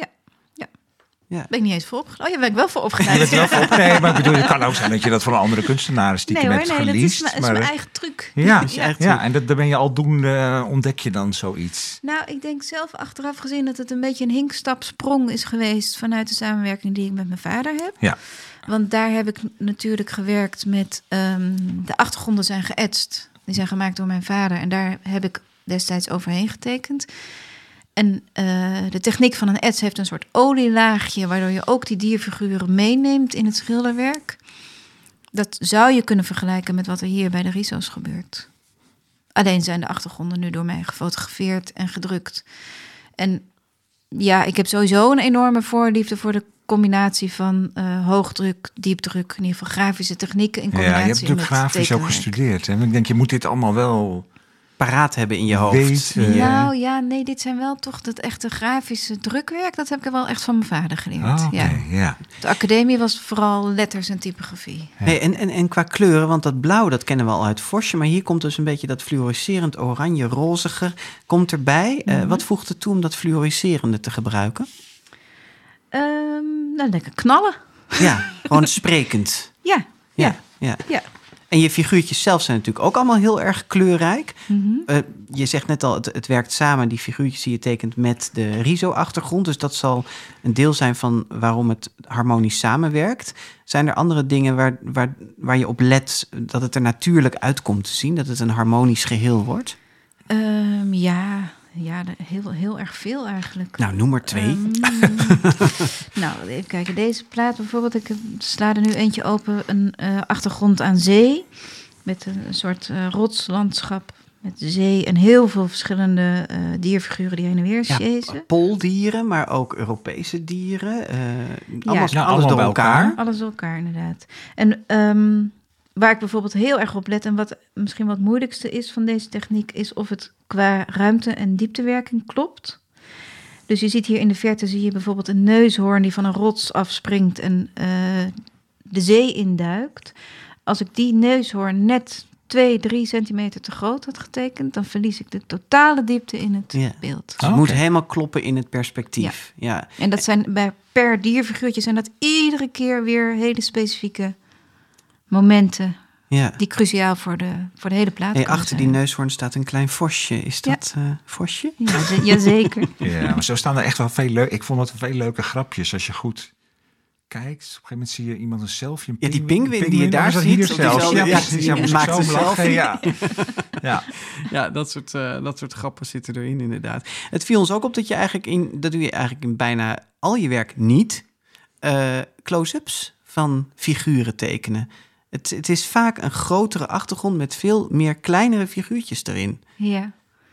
Ja. Ben ik niet eens voor opgeleid? Oh, ja, ben ik wel voor Je opgeleid. bent wel voor... Nee, maar ik bedoel, het kan ook zijn dat je dat van andere kunstenaars die nee hebt nee, dat is, is mijn eigen truc. Ja, ja, eigen ja, en dat, daar ben je aldoende eh, ontdek je dan zoiets. Nou, ik denk zelf achteraf gezien dat het een beetje een hinkstapsprong is geweest vanuit de samenwerking die ik met mijn vader heb. Ja. Want daar heb ik natuurlijk gewerkt met ehm, de achtergronden zijn geëtst. Die zijn gemaakt door mijn vader en daar heb ik destijds overheen getekend. En eh, de techniek van een ets heeft een soort olielaagje, waardoor je ook die dierfiguren meeneemt in het schilderwerk. Dat zou je kunnen vergelijken met wat er hier bij de Riso's gebeurt. Alleen zijn de achtergronden nu door mij gefotografeerd en gedrukt. En ja, ik heb sowieso een enorme voorliefde voor de combinatie van eh, hoogdruk, diepdruk, in ieder geval grafische technieken in Ja, combinatie je hebt natuurlijk met grafisch ook gestudeerd. Hè? Ik denk, je moet dit allemaal wel... Paraat hebben in je hoofd. Weet, Nou ja, nee, dit zijn wel toch dat echte grafische drukwerk. Dat heb ik wel echt van mijn vader geleerd. Oh, oké, ja. ja. De academie was vooral letters en typografie. Hey, en, en, en qua kleuren, want dat blauw, dat kennen we al uit Vosje. Maar hier komt dus een beetje dat fluoriserend oranje, roziger, komt erbij. Eh, Mhm. wat voegt er toe om dat fluoriserende te gebruiken? Ehm, nou, lekker knallen. Ja, gewoon sprekend. Ja, Ja, ja, ja. En je figuurtjes zelf zijn natuurlijk ook allemaal heel erg kleurrijk. Mhm. Eh, je zegt net al, het, het werkt samen, die figuurtjes die je tekent, met de RISO-achtergrond. Dus dat zal een deel zijn van waarom het harmonisch samenwerkt. Zijn er andere dingen waar, waar, waar je op let dat het er natuurlijk uitkomt te zien? Dat het een harmonisch geheel wordt? Ehm, ja, ja heel, heel erg veel eigenlijk. Nou, noem er twee. Ehm, nou, even kijken. Deze plaat bijvoorbeeld. Ik heb- sla er nu eentje open. Een eh, achtergrond aan zee. Met een, soort eh, rotslandschap. Met zee en heel veel verschillende eh, dierfiguren die heen en weer ja, jezen. poldieren, maar ook Europese dieren. eh, alles, Ja, alles allemaal door bij elkaar. elkaar. Alles door elkaar, inderdaad. En ehm, waar ik bijvoorbeeld heel erg op let... en wat misschien wat moeilijkste is van deze techniek... is of het qua ruimte- en dieptewerking klopt. Dus je ziet hier in de verte zie je bijvoorbeeld een neushoorn... die van een rots afspringt en eh, de zee induikt. Als ik die neushoorn net 2, 3 centimeter te groot had getekend... dan verlies ik de totale diepte in het Ja. beeld. Dus het Oh, moet helemaal kloppen in het perspectief. Ja. En dat zijn bij per dierfiguurtje zijn dat iedere keer weer hele specifieke momenten Ja. die cruciaal voor de, voor de hele plaat Hey, achter die neushoorn staat een klein vosje. Is Ja. dat eh vosje? Ja, ze- jazeker. Ja, maar zo staan er echt wel veel leuk. Ik vond het veel leuke grapjes als je goed kijkt. Op een gegeven moment zie je iemand een selfie. Een Ja, die pinguïn- die je daar ziet, Hier diezelfde- Ja, ja, Ja, ik maakt een selfie. Ja. ja. Ja, dat soort, eh, dat soort grappen zitten erin inderdaad. Het viel ons ook op dat je eigenlijk in, dat doe je eigenlijk in bijna al je werk niet, eh, close-ups van figuren tekenen. Het, het is vaak een grotere achtergrond met veel meer kleinere figuurtjes erin. Ja. Hoe,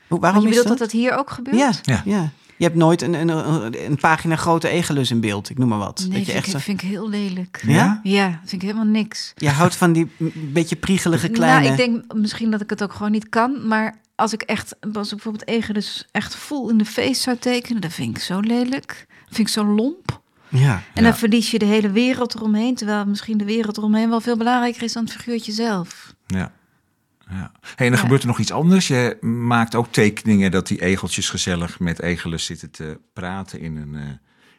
Maar waarom je is bedoelt dat? dat dat hier ook gebeurt? Ja, Ja. ja. Je hebt nooit een, een, een, een pagina grote egelus in beeld, ik noem maar wat. Nee, dat je vind, echt ik, zo- vind ik heel lelijk. Ja? Ja, vind ik helemaal niks. Je houdt van die beetje priegelige kleine... Nou, ik denk misschien dat ik het ook gewoon niet kan. Maar als ik echt, als ik bijvoorbeeld Egen dus echt vol in de face zou tekenen, dat vind ik zo lelijk. Dat vind ik zo lomp. Ja. En dan verlies je de hele wereld eromheen. Terwijl misschien de wereld eromheen wel veel belangrijker is dan het figuurtje zelf. Ja. ja. Hey, en Ja. gebeurt er nog iets anders. Je maakt ook tekeningen dat die egeltjes gezellig met egelen zitten te praten in een, eh,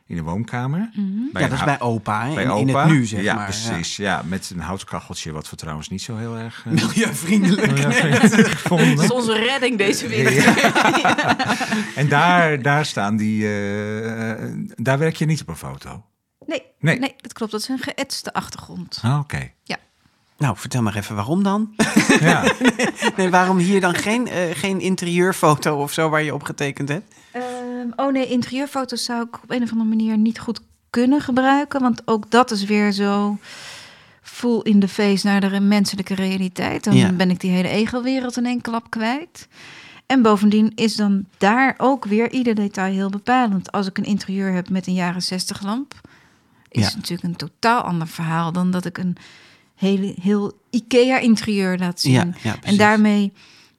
in een woonkamer. Bij ja, dat is bij opa, hè, bij in, in opa. het nu, zeg ja, maar. precies. Ja. met een houtkacheltje, wat we trouwens niet zo heel erg... eh, Milieuvriendelijk. milieuvriendelijk vonden. Dat is onze redding deze wereld. En daar, daar staan die... eh, daar werk je niet op een foto. Nee, Nee. nee. dat klopt. Dat is een geëtste achtergrond. Ah, Oké. Nou, vertel maar even waarom dan? Ja. nee, waarom hier dan geen, eh, geen interieurfoto of zo waar je op getekend hebt? Ehm, oh nee, interieurfoto's zou ik op een of andere manier niet goed kunnen gebruiken. Want ook dat is weer zo full in the face naar de menselijke realiteit. Dan Ja. ben ik die hele egelwereld in één klap kwijt. En bovendien is dan daar ook weer ieder detail heel bepalend. Als ik een interieur heb met een jaren 60 lamp, is Ja. het natuurlijk een totaal ander verhaal dan dat ik een hele, heel IKEA-interieur laat zien. Ja, en daarmee,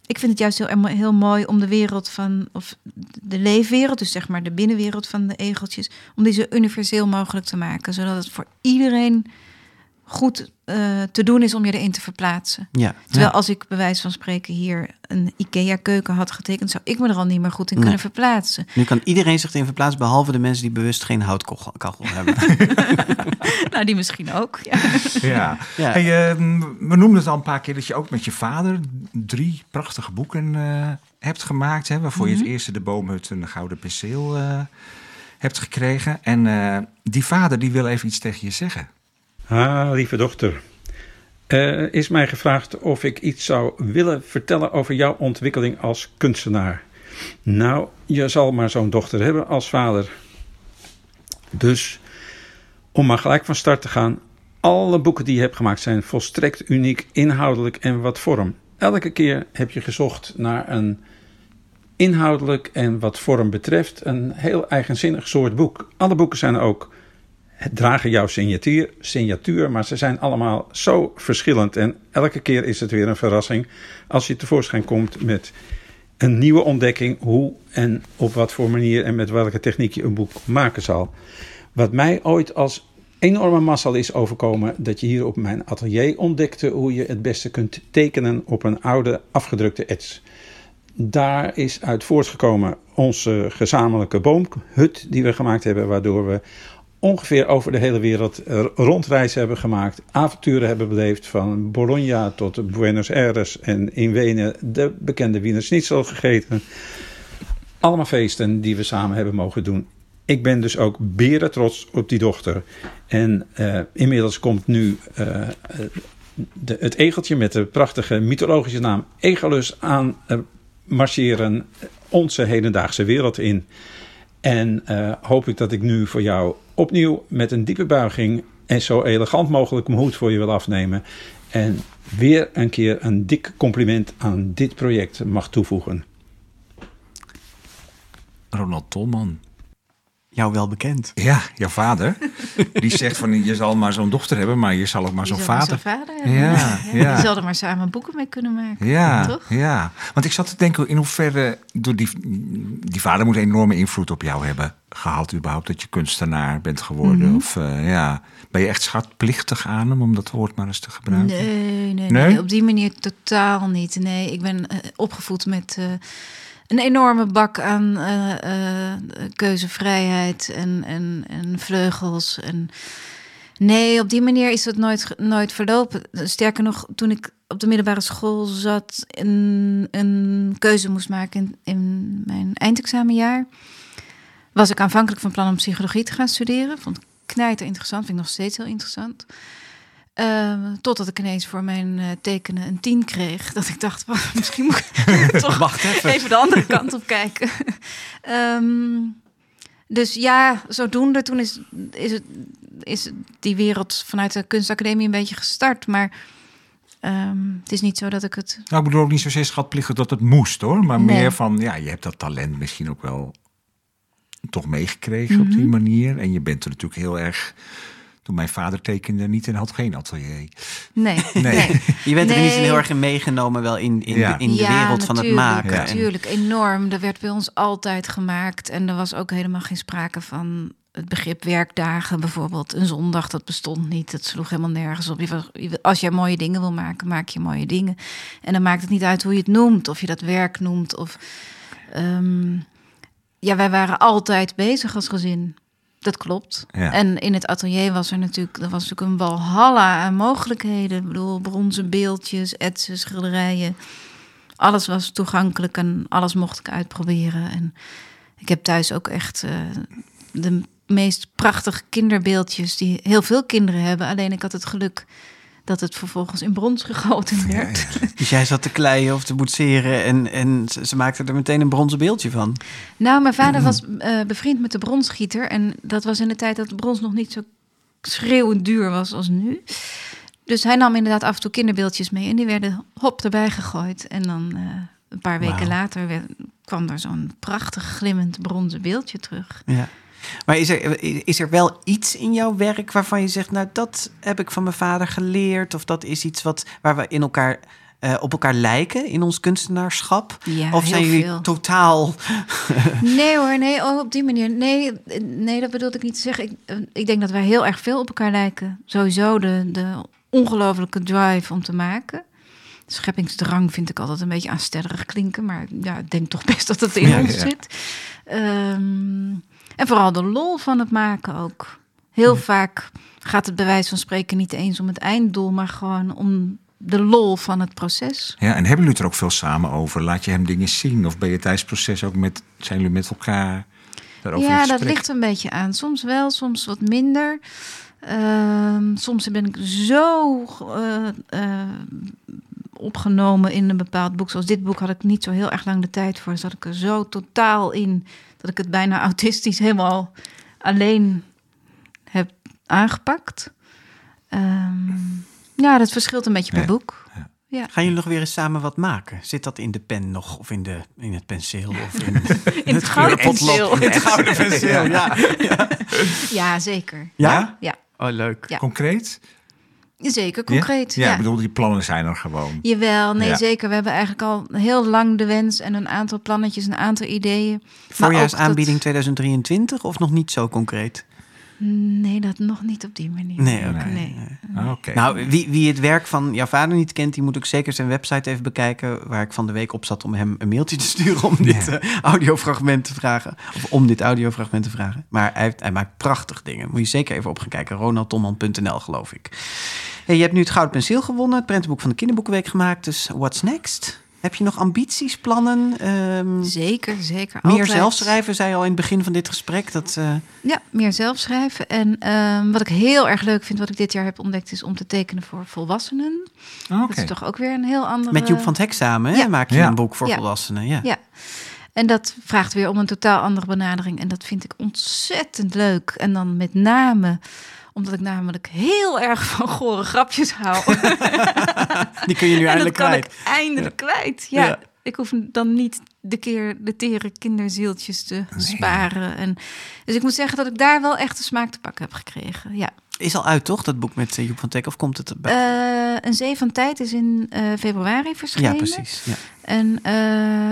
ik vind het juist heel, heel mooi om de wereld van, of de leefwereld, dus zeg maar de binnenwereld van de egeltjes, om die zo universeel mogelijk te maken, zodat het voor iedereen goed eh, te doen is om je erin te verplaatsen. Ja. Terwijl als ik bij wijze van spreken hier een IKEA-keuken had getekend, zou ik me er al niet meer goed in Nee. kunnen verplaatsen. Nu kan iedereen zich erin verplaatsen, behalve de mensen die bewust geen houtkachel hebben. nou, die misschien ook. Ja. Ja. Ja. Hey, eh, we noemden het al een paar keer dat je ook met je vader drie prachtige boeken eh, hebt gemaakt. Hè, waarvoor je het eerste de boomhut en de gouden penseel eh, hebt gekregen. En eh, die vader die wil even iets tegen je zeggen. Ah, lieve dochter. Er is mij gevraagd of ik iets zou willen vertellen over jouw ontwikkeling als kunstenaar. Nou, je zal maar zo'n dochter hebben als vader. Dus, om maar gelijk van start te gaan. Alle boeken die je hebt gemaakt zijn volstrekt uniek, inhoudelijk en wat vorm. Elke keer heb je gezocht naar een inhoudelijk en wat vorm betreft een heel eigenzinnig soort boek. Alle boeken zijn ook dragen jouw signatuur, signatuur, maar ze zijn allemaal zo verschillend. En elke keer is het weer een verrassing als je tevoorschijn komt met een nieuwe ontdekking hoe en op wat voor manier en met welke techniek je een boek maken zal. Wat mij ooit als enorme mazzel is overkomen, dat je hier op mijn atelier ontdekte hoe je het beste kunt tekenen op een oude afgedrukte ets. Daar is uit voortgekomen onze gezamenlijke boomhut die we gemaakt hebben, waardoor we ongeveer over de hele wereld eh, rondreizen hebben gemaakt, avonturen hebben beleefd van Bologna tot Buenos Aires en in Wenen de bekende Wiener Schnitzel gegeten. Allemaal feesten die we samen hebben mogen doen. Ik ben dus ook beren trots op die dochter. En eh, inmiddels komt nu eh, de, het egeltje met de prachtige mythologische naam Egelus aan marcheren onze hedendaagse wereld in. En hoop ik dat ik nu voor jou opnieuw met een diepe buiging en zo elegant mogelijk mijn hoed voor je wil afnemen. En weer een keer een dik compliment aan dit project mag toevoegen. Ronald Tolman. Jou wel bekend. Ja, jouw vader. Die zegt van je zal maar zo'n dochter hebben, maar je zal ook maar zo'n maar vader. vader hebben. Ja, ja. Je zal er maar samen boeken mee kunnen maken. Ja, Toch? ja. Want ik zat te denken in hoeverre door die, die vader moet een enorme invloed op jou hebben gehad, überhaupt dat je kunstenaar bent geworden. Mhm. Of eh, ja, ben je echt schatplichtig aan hem om dat woord maar eens te gebruiken? Nee, nee, Nee? nee, op die manier totaal niet. Nee, ik ben eh, opgevoed met eh, een enorme bak aan eh, eh, keuzevrijheid en, en, en vleugels. En nee, op die manier is het nooit, nooit verlopen. Sterker nog, toen ik op de middelbare school zat en een keuze moest maken in, in mijn eindexamenjaar, was ik aanvankelijk van plan om psychologie te gaan studeren. Vond ik knijter interessant, vind ik nog steeds heel interessant. Ehm, totdat ik ineens voor mijn eh, tekenen een 10 kreeg. Dat ik dacht, "Wacht, misschien moet ik toch Wacht even. even de andere kant op kijken. Ehm, dus ja, zodoende toen is, is, het, is die wereld vanuit de kunstacademie een beetje gestart. Maar ehm, het is niet zo dat ik het... Nou, ik bedoel ook niet zozeer schatplichtig dat het moest hoor, maar Nee. meer van ja, je hebt dat talent misschien ook wel toch meegekregen op Mhm. die manier. En je bent er natuurlijk heel erg... Toen mijn vader tekende niet en had geen atelier. Nee, Nee. nee. Je bent er niet heel erg in meegenomen, wel in, in, Ja. in de Ja, wereld van het maken. Ja. Natuurlijk, enorm. Er werd bij ons altijd gemaakt. En er was ook helemaal geen sprake van het begrip werkdagen bijvoorbeeld. Een zondag, dat bestond niet. Dat sloeg helemaal nergens op. Als jij mooie dingen wil maken, maak je mooie dingen. En dan maakt het niet uit hoe je het noemt. Of je dat werk noemt. Of, ehm, ja, wij waren altijd bezig als gezin. Dat klopt. Ja. En in het atelier was er natuurlijk, er was natuurlijk een walhalla aan mogelijkheden. Ik bedoel, bronzen beeldjes, etsen, schilderijen. Alles was toegankelijk en alles mocht ik uitproberen. En ik heb thuis ook echt eh, de meest prachtige kinderbeeldjes die heel veel kinderen hebben. Alleen ik had het geluk dat het vervolgens in brons gegoten werd. Dus jij zat te kleien of te boetseren en, en ze, maakten er meteen een bronzen beeldje van. Nou, mijn vader was eh, bevriend met de bronsgieter. En dat was in de tijd dat de brons nog niet zo schreeuwend duur was als nu. Dus hij nam inderdaad af en toe kinderbeeldjes mee. En die werden hop erbij gegooid. En dan eh, een paar weken later werd- kwam er zo'n prachtig glimmend bronzen beeldje terug. Ja. Maar is er, is er wel iets in jouw werk waarvan je zegt, nou dat heb ik van mijn vader geleerd, of dat is iets wat, waar we in elkaar, eh, op elkaar lijken in ons kunstenaarschap? Ja, of zijn jullie veel. totaal Nee hoor, nee, oh, op die manier. Nee, nee, dat bedoelde ik niet te zeggen. Ik, eh, ik denk dat wij heel erg veel op elkaar lijken. Sowieso de, de ongelofelijke drive om te maken. Scheppingsdrang vind ik altijd een beetje aanstellerig klinken. Maar ja, ik denk toch best dat het in Ja, ons ja. zit. Ehm, en vooral de lol van het maken ook. Heel vaak gaat het bij wijze van spreken niet eens om het einddoel... maar gewoon om de lol van het proces. Ja, en hebben jullie het er ook veel samen over? Laat je hem dingen zien? Of ben je tijdens het proces ook met... Zijn jullie met elkaar daarover Ja, dat ligt een beetje aan. Soms wel, soms wat minder. Ehm, soms ben ik zo eh, eh, opgenomen in een bepaald boek. Zoals dit boek had ik niet zo heel erg lang de tijd voor. Zat ik er zo totaal in dat ik het bijna autistisch helemaal alleen heb aangepakt. Ehm, ja, dat verschilt een beetje per Ja. boek. Gaan jullie nog weer eens samen wat maken? Zit dat in de pen nog? Of in, de, in het penseel? Of in, In het gouden penseel. In het gouden penseel, ja. Ja, zeker. Ja? Ja, Oh, leuk. Ja. Concreet? Zeker, Ja? concreet. Ja, ik bedoel, die plannen zijn er gewoon. Jawel, nee Ja. zeker. We hebben eigenlijk al heel lang de wens en een aantal plannetjes, een aantal ideeën. Voorjaarsaanbieding 2023 of nog niet zo concreet? dat- Nee, dat nog niet op die manier. Nee, oké. Nee. Ah, Oké. Nou, wie, wie het werk van jouw vader niet kent, die moet ook zeker zijn website even bekijken. Waar ik van de week op zat om hem een mailtje te sturen om dit eh, audiofragment te vragen. Of om dit audiofragment te vragen. Maar hij, heeft- hij maakt prachtig dingen. Moet je zeker even op gaan kijken. ronaldtomman.nl geloof ik. Hey, je hebt nu het Gouden Penseel gewonnen. Het prentenboek van de Kinderboekenweek gemaakt. Dus what's next? Heb je nog ambities, plannen? Ehm, Zeker, zeker. meer altijd. zelfschrijven, zei je al in het begin van dit gesprek. Dat, eh, Ja, meer zelf schrijven. En ehm, wat ik heel erg leuk vind, wat ik dit jaar heb ontdekt, is om te tekenen voor volwassenen. Ah, Oké. Dat is toch ook weer een heel andere... Met Joep van het Hek samen hè, Ja. maak je Ja. een boek voor Ja. volwassenen. Ja. Ja. En dat vraagt weer om een totaal andere benadering. En dat vind ik ontzettend leuk. En dan met name omdat ik namelijk heel erg van gore grapjes hou. Die kun je nu en dat eindelijk kan kwijt. ik eindelijk kwijt. Ja. Ja. Ik hoef dan niet de keer de tere kinderzieltjes te sparen. En, dus ik moet zeggen dat ik daar wel echt de smaak te pakken heb gekregen. Ja. Is al uit, toch, dat boek met eh, Joep van Teck? Of komt het erbij? Eh, een Zee van Tijd is in eh, februari verschenen. ja, precies. Ja. En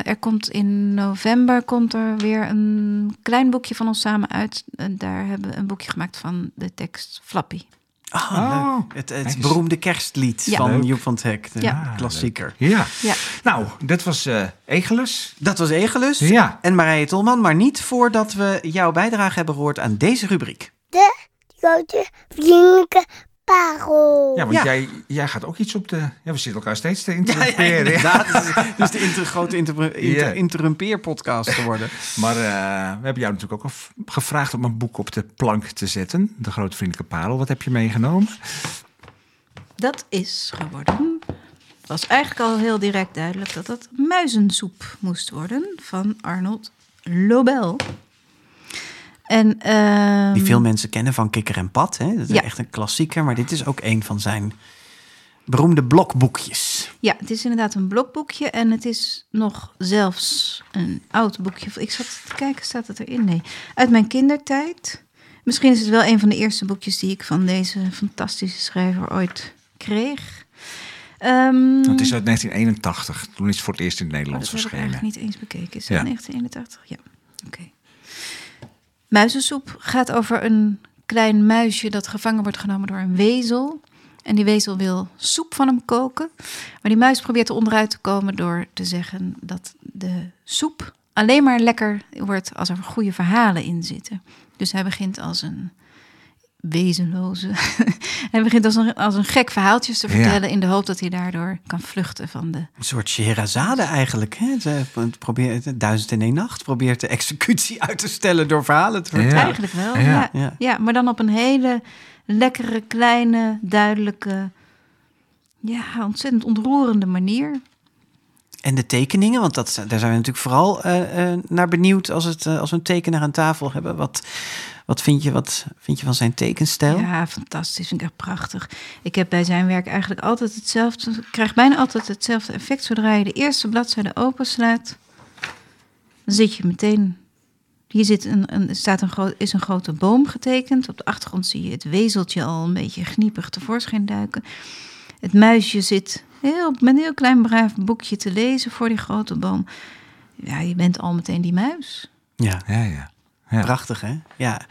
er komt in november komt er weer een klein boekje van ons samen uit. En daar hebben we een boekje gemaakt van de tekst Flappy. Oh, Oh, leuk. Het, het beroemde kerstlied Ja. van. Joep van Teck, de Ja. klassieker. Ja. Ja. Nou, dit was eh Egelus. Dat was Egelus Ja. en Marije Tolman, maar niet voordat we jouw bijdrage hebben gehoord aan deze rubriek. De grote vriendelijke parel. Ja, want Ja. Jij, jij gaat ook iets op de... Ja, we zitten elkaar steeds te Ja, interrumperen. ja, inderdaad. Het is, het is de inter, grote inter, inter, Ja. interrumpeerpodcast geworden. Maar eh, we hebben jou natuurlijk ook gevraagd om een boek op de plank te zetten. De Grote Vriendelijke Parel. Wat heb je meegenomen? Dat is geworden. Het was eigenlijk al heel direct duidelijk dat dat muizensoep moest worden van Arnold Lobel. En, ehm, Die veel mensen kennen van Kikker en Pad. Hè? Dat is Ja. echt een klassieker, maar dit is ook een van zijn beroemde blokboekjes. Ja, het is inderdaad een blokboekje en het is nog zelfs een oud boekje. Ik zat te kijken, staat het erin? Nee. Uit mijn kindertijd. Misschien is het wel een van de eerste boekjes die ik van deze fantastische schrijver ooit kreeg. Ehm, Het is uit 1981. Toen is het voor het eerst in het Oh, Nederlands dat heb ik verschenen. eigenlijk niet eens bekeken. Is Ja. dat 1981? Ja, oké. Muizensoep gaat over een klein muisje dat gevangen wordt genomen door een wezel. En die wezel wil soep van hem koken. Maar die muis probeert er onderuit te komen door te zeggen dat de soep alleen maar lekker wordt als er goede verhalen in zitten. Dus hij begint als een wezenloze. hij begint als een, als een gek verhaaltjes te Ja. vertellen in de hoop dat hij daardoor kan vluchten van de Een soort Scheherazade eigenlijk. Hè? Ze probeert, duizend en één nacht probeert de executie uit te stellen door verhalen te vertellen. Ja. Eigenlijk wel, Ja. ja. Ja. Ja. maar dan op een hele lekkere, kleine, duidelijke, ja, ontzettend ontroerende manier. En de tekeningen, want dat, daar zijn we natuurlijk vooral eh, eh, naar benieuwd als, het, eh, als we een tekenaar aan tafel hebben. Wat, wat, vind je, wat vind je van zijn tekenstijl? Ja, fantastisch. Vind ik echt prachtig. Ik heb bij zijn werk eigenlijk altijd hetzelfde. Ik krijg bijna altijd hetzelfde effect. Zodra je de eerste bladzijde openslaat, dan zit je meteen. Hier zit een, een, staat een groot, is een grote boom getekend. Op de achtergrond zie je het wezeltje al een beetje gniepig tevoorschijn duiken. Het muisje zit heel, met een heel klein braaf boekje te lezen voor die grote boom. Ja, je bent al meteen die muis. Ja. Ja, ja. Ja. Prachtig, hè? Ja.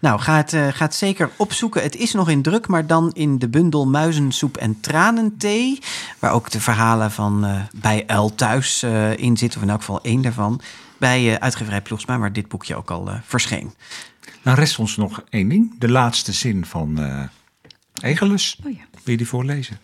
Nou, ga het, eh, ga het zeker opzoeken. Het is nog in druk, maar dan in de bundel Muizensoep en Tranenthee. Waar ook de verhalen van eh, Bij Uil Thuis eh, in zitten. Of in elk geval één daarvan. Bij eh, uitgeverij Ploegsma, waar dit boekje ook al eh, verscheen. Nou rest ons nog één ding. De laatste zin van eh Egelus. Oh ja. Wil je die voorlezen?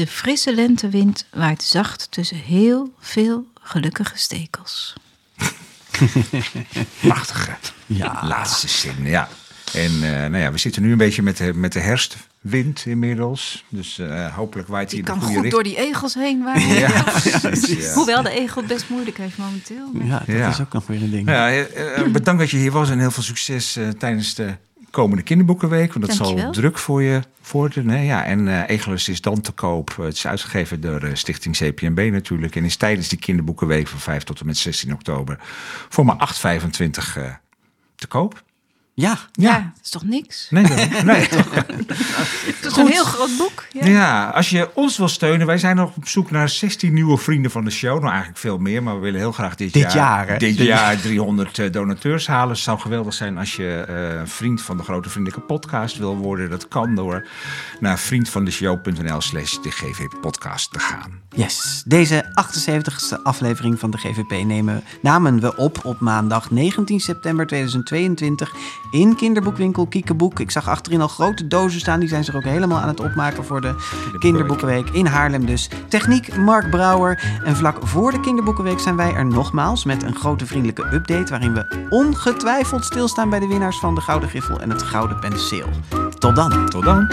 De frisse lentewind waait zacht tussen heel veel gelukkige stekels. Prachtige. Ja. Laatste zin, ja. En eh, nou ja, we zitten nu een beetje met de, met de herfstwind inmiddels. Dus eh, hopelijk waait hij Die in de kan goede goed door richting. die egels heen waaien. Ja, precies, ja. Hoewel de egel het best moeilijk heeft momenteel. maar- Ja, dat Ja. is ook nog weer een ding. Ja, eh, bedankt dat je hier was en heel veel succes eh, tijdens de komende kinderboekenweek. Want dat zal druk voor je worden. Hè? Ja, en eh Egelus is dan te koop. Het is uitgegeven door eh, Stichting CPNB natuurlijk. En is tijdens die kinderboekenweek van 5 tot en met 16 oktober voor maar 8,25 eh te koop. Ja, Ja, dat is toch niks? Nee, nee, nee. Het is een heel groot boek. Ja. Ja, als je ons wil steunen, wij zijn nog op zoek naar 16 nieuwe vrienden van de show. Nou, eigenlijk veel meer, maar we willen heel graag dit, Dit jaar, dit Dit jaar 300 eh, donateurs halen. Het zou geweldig zijn als je eh, vriend van de Grote Vriendelijke Podcast wil worden. Dat kan door naar vriendvandeshow.nl slash de GV podcast te gaan. Yes, deze 78ste aflevering van de GVP nemen, namen we op op maandag 19 september 2022 in kinderboekwinkel Kiekeboek. Ik zag achterin al grote dozen staan, die zijn zich ook helemaal aan het opmaken voor de kinderboekenweek in Haarlem dus. Techniek Mark Brouwer en vlak voor de kinderboekenweek zijn wij er nogmaals met een grote vriendelijke update waarin we ongetwijfeld stilstaan bij de winnaars van de Gouden Griffel en het Gouden Penseel. Tot dan! Tot dan!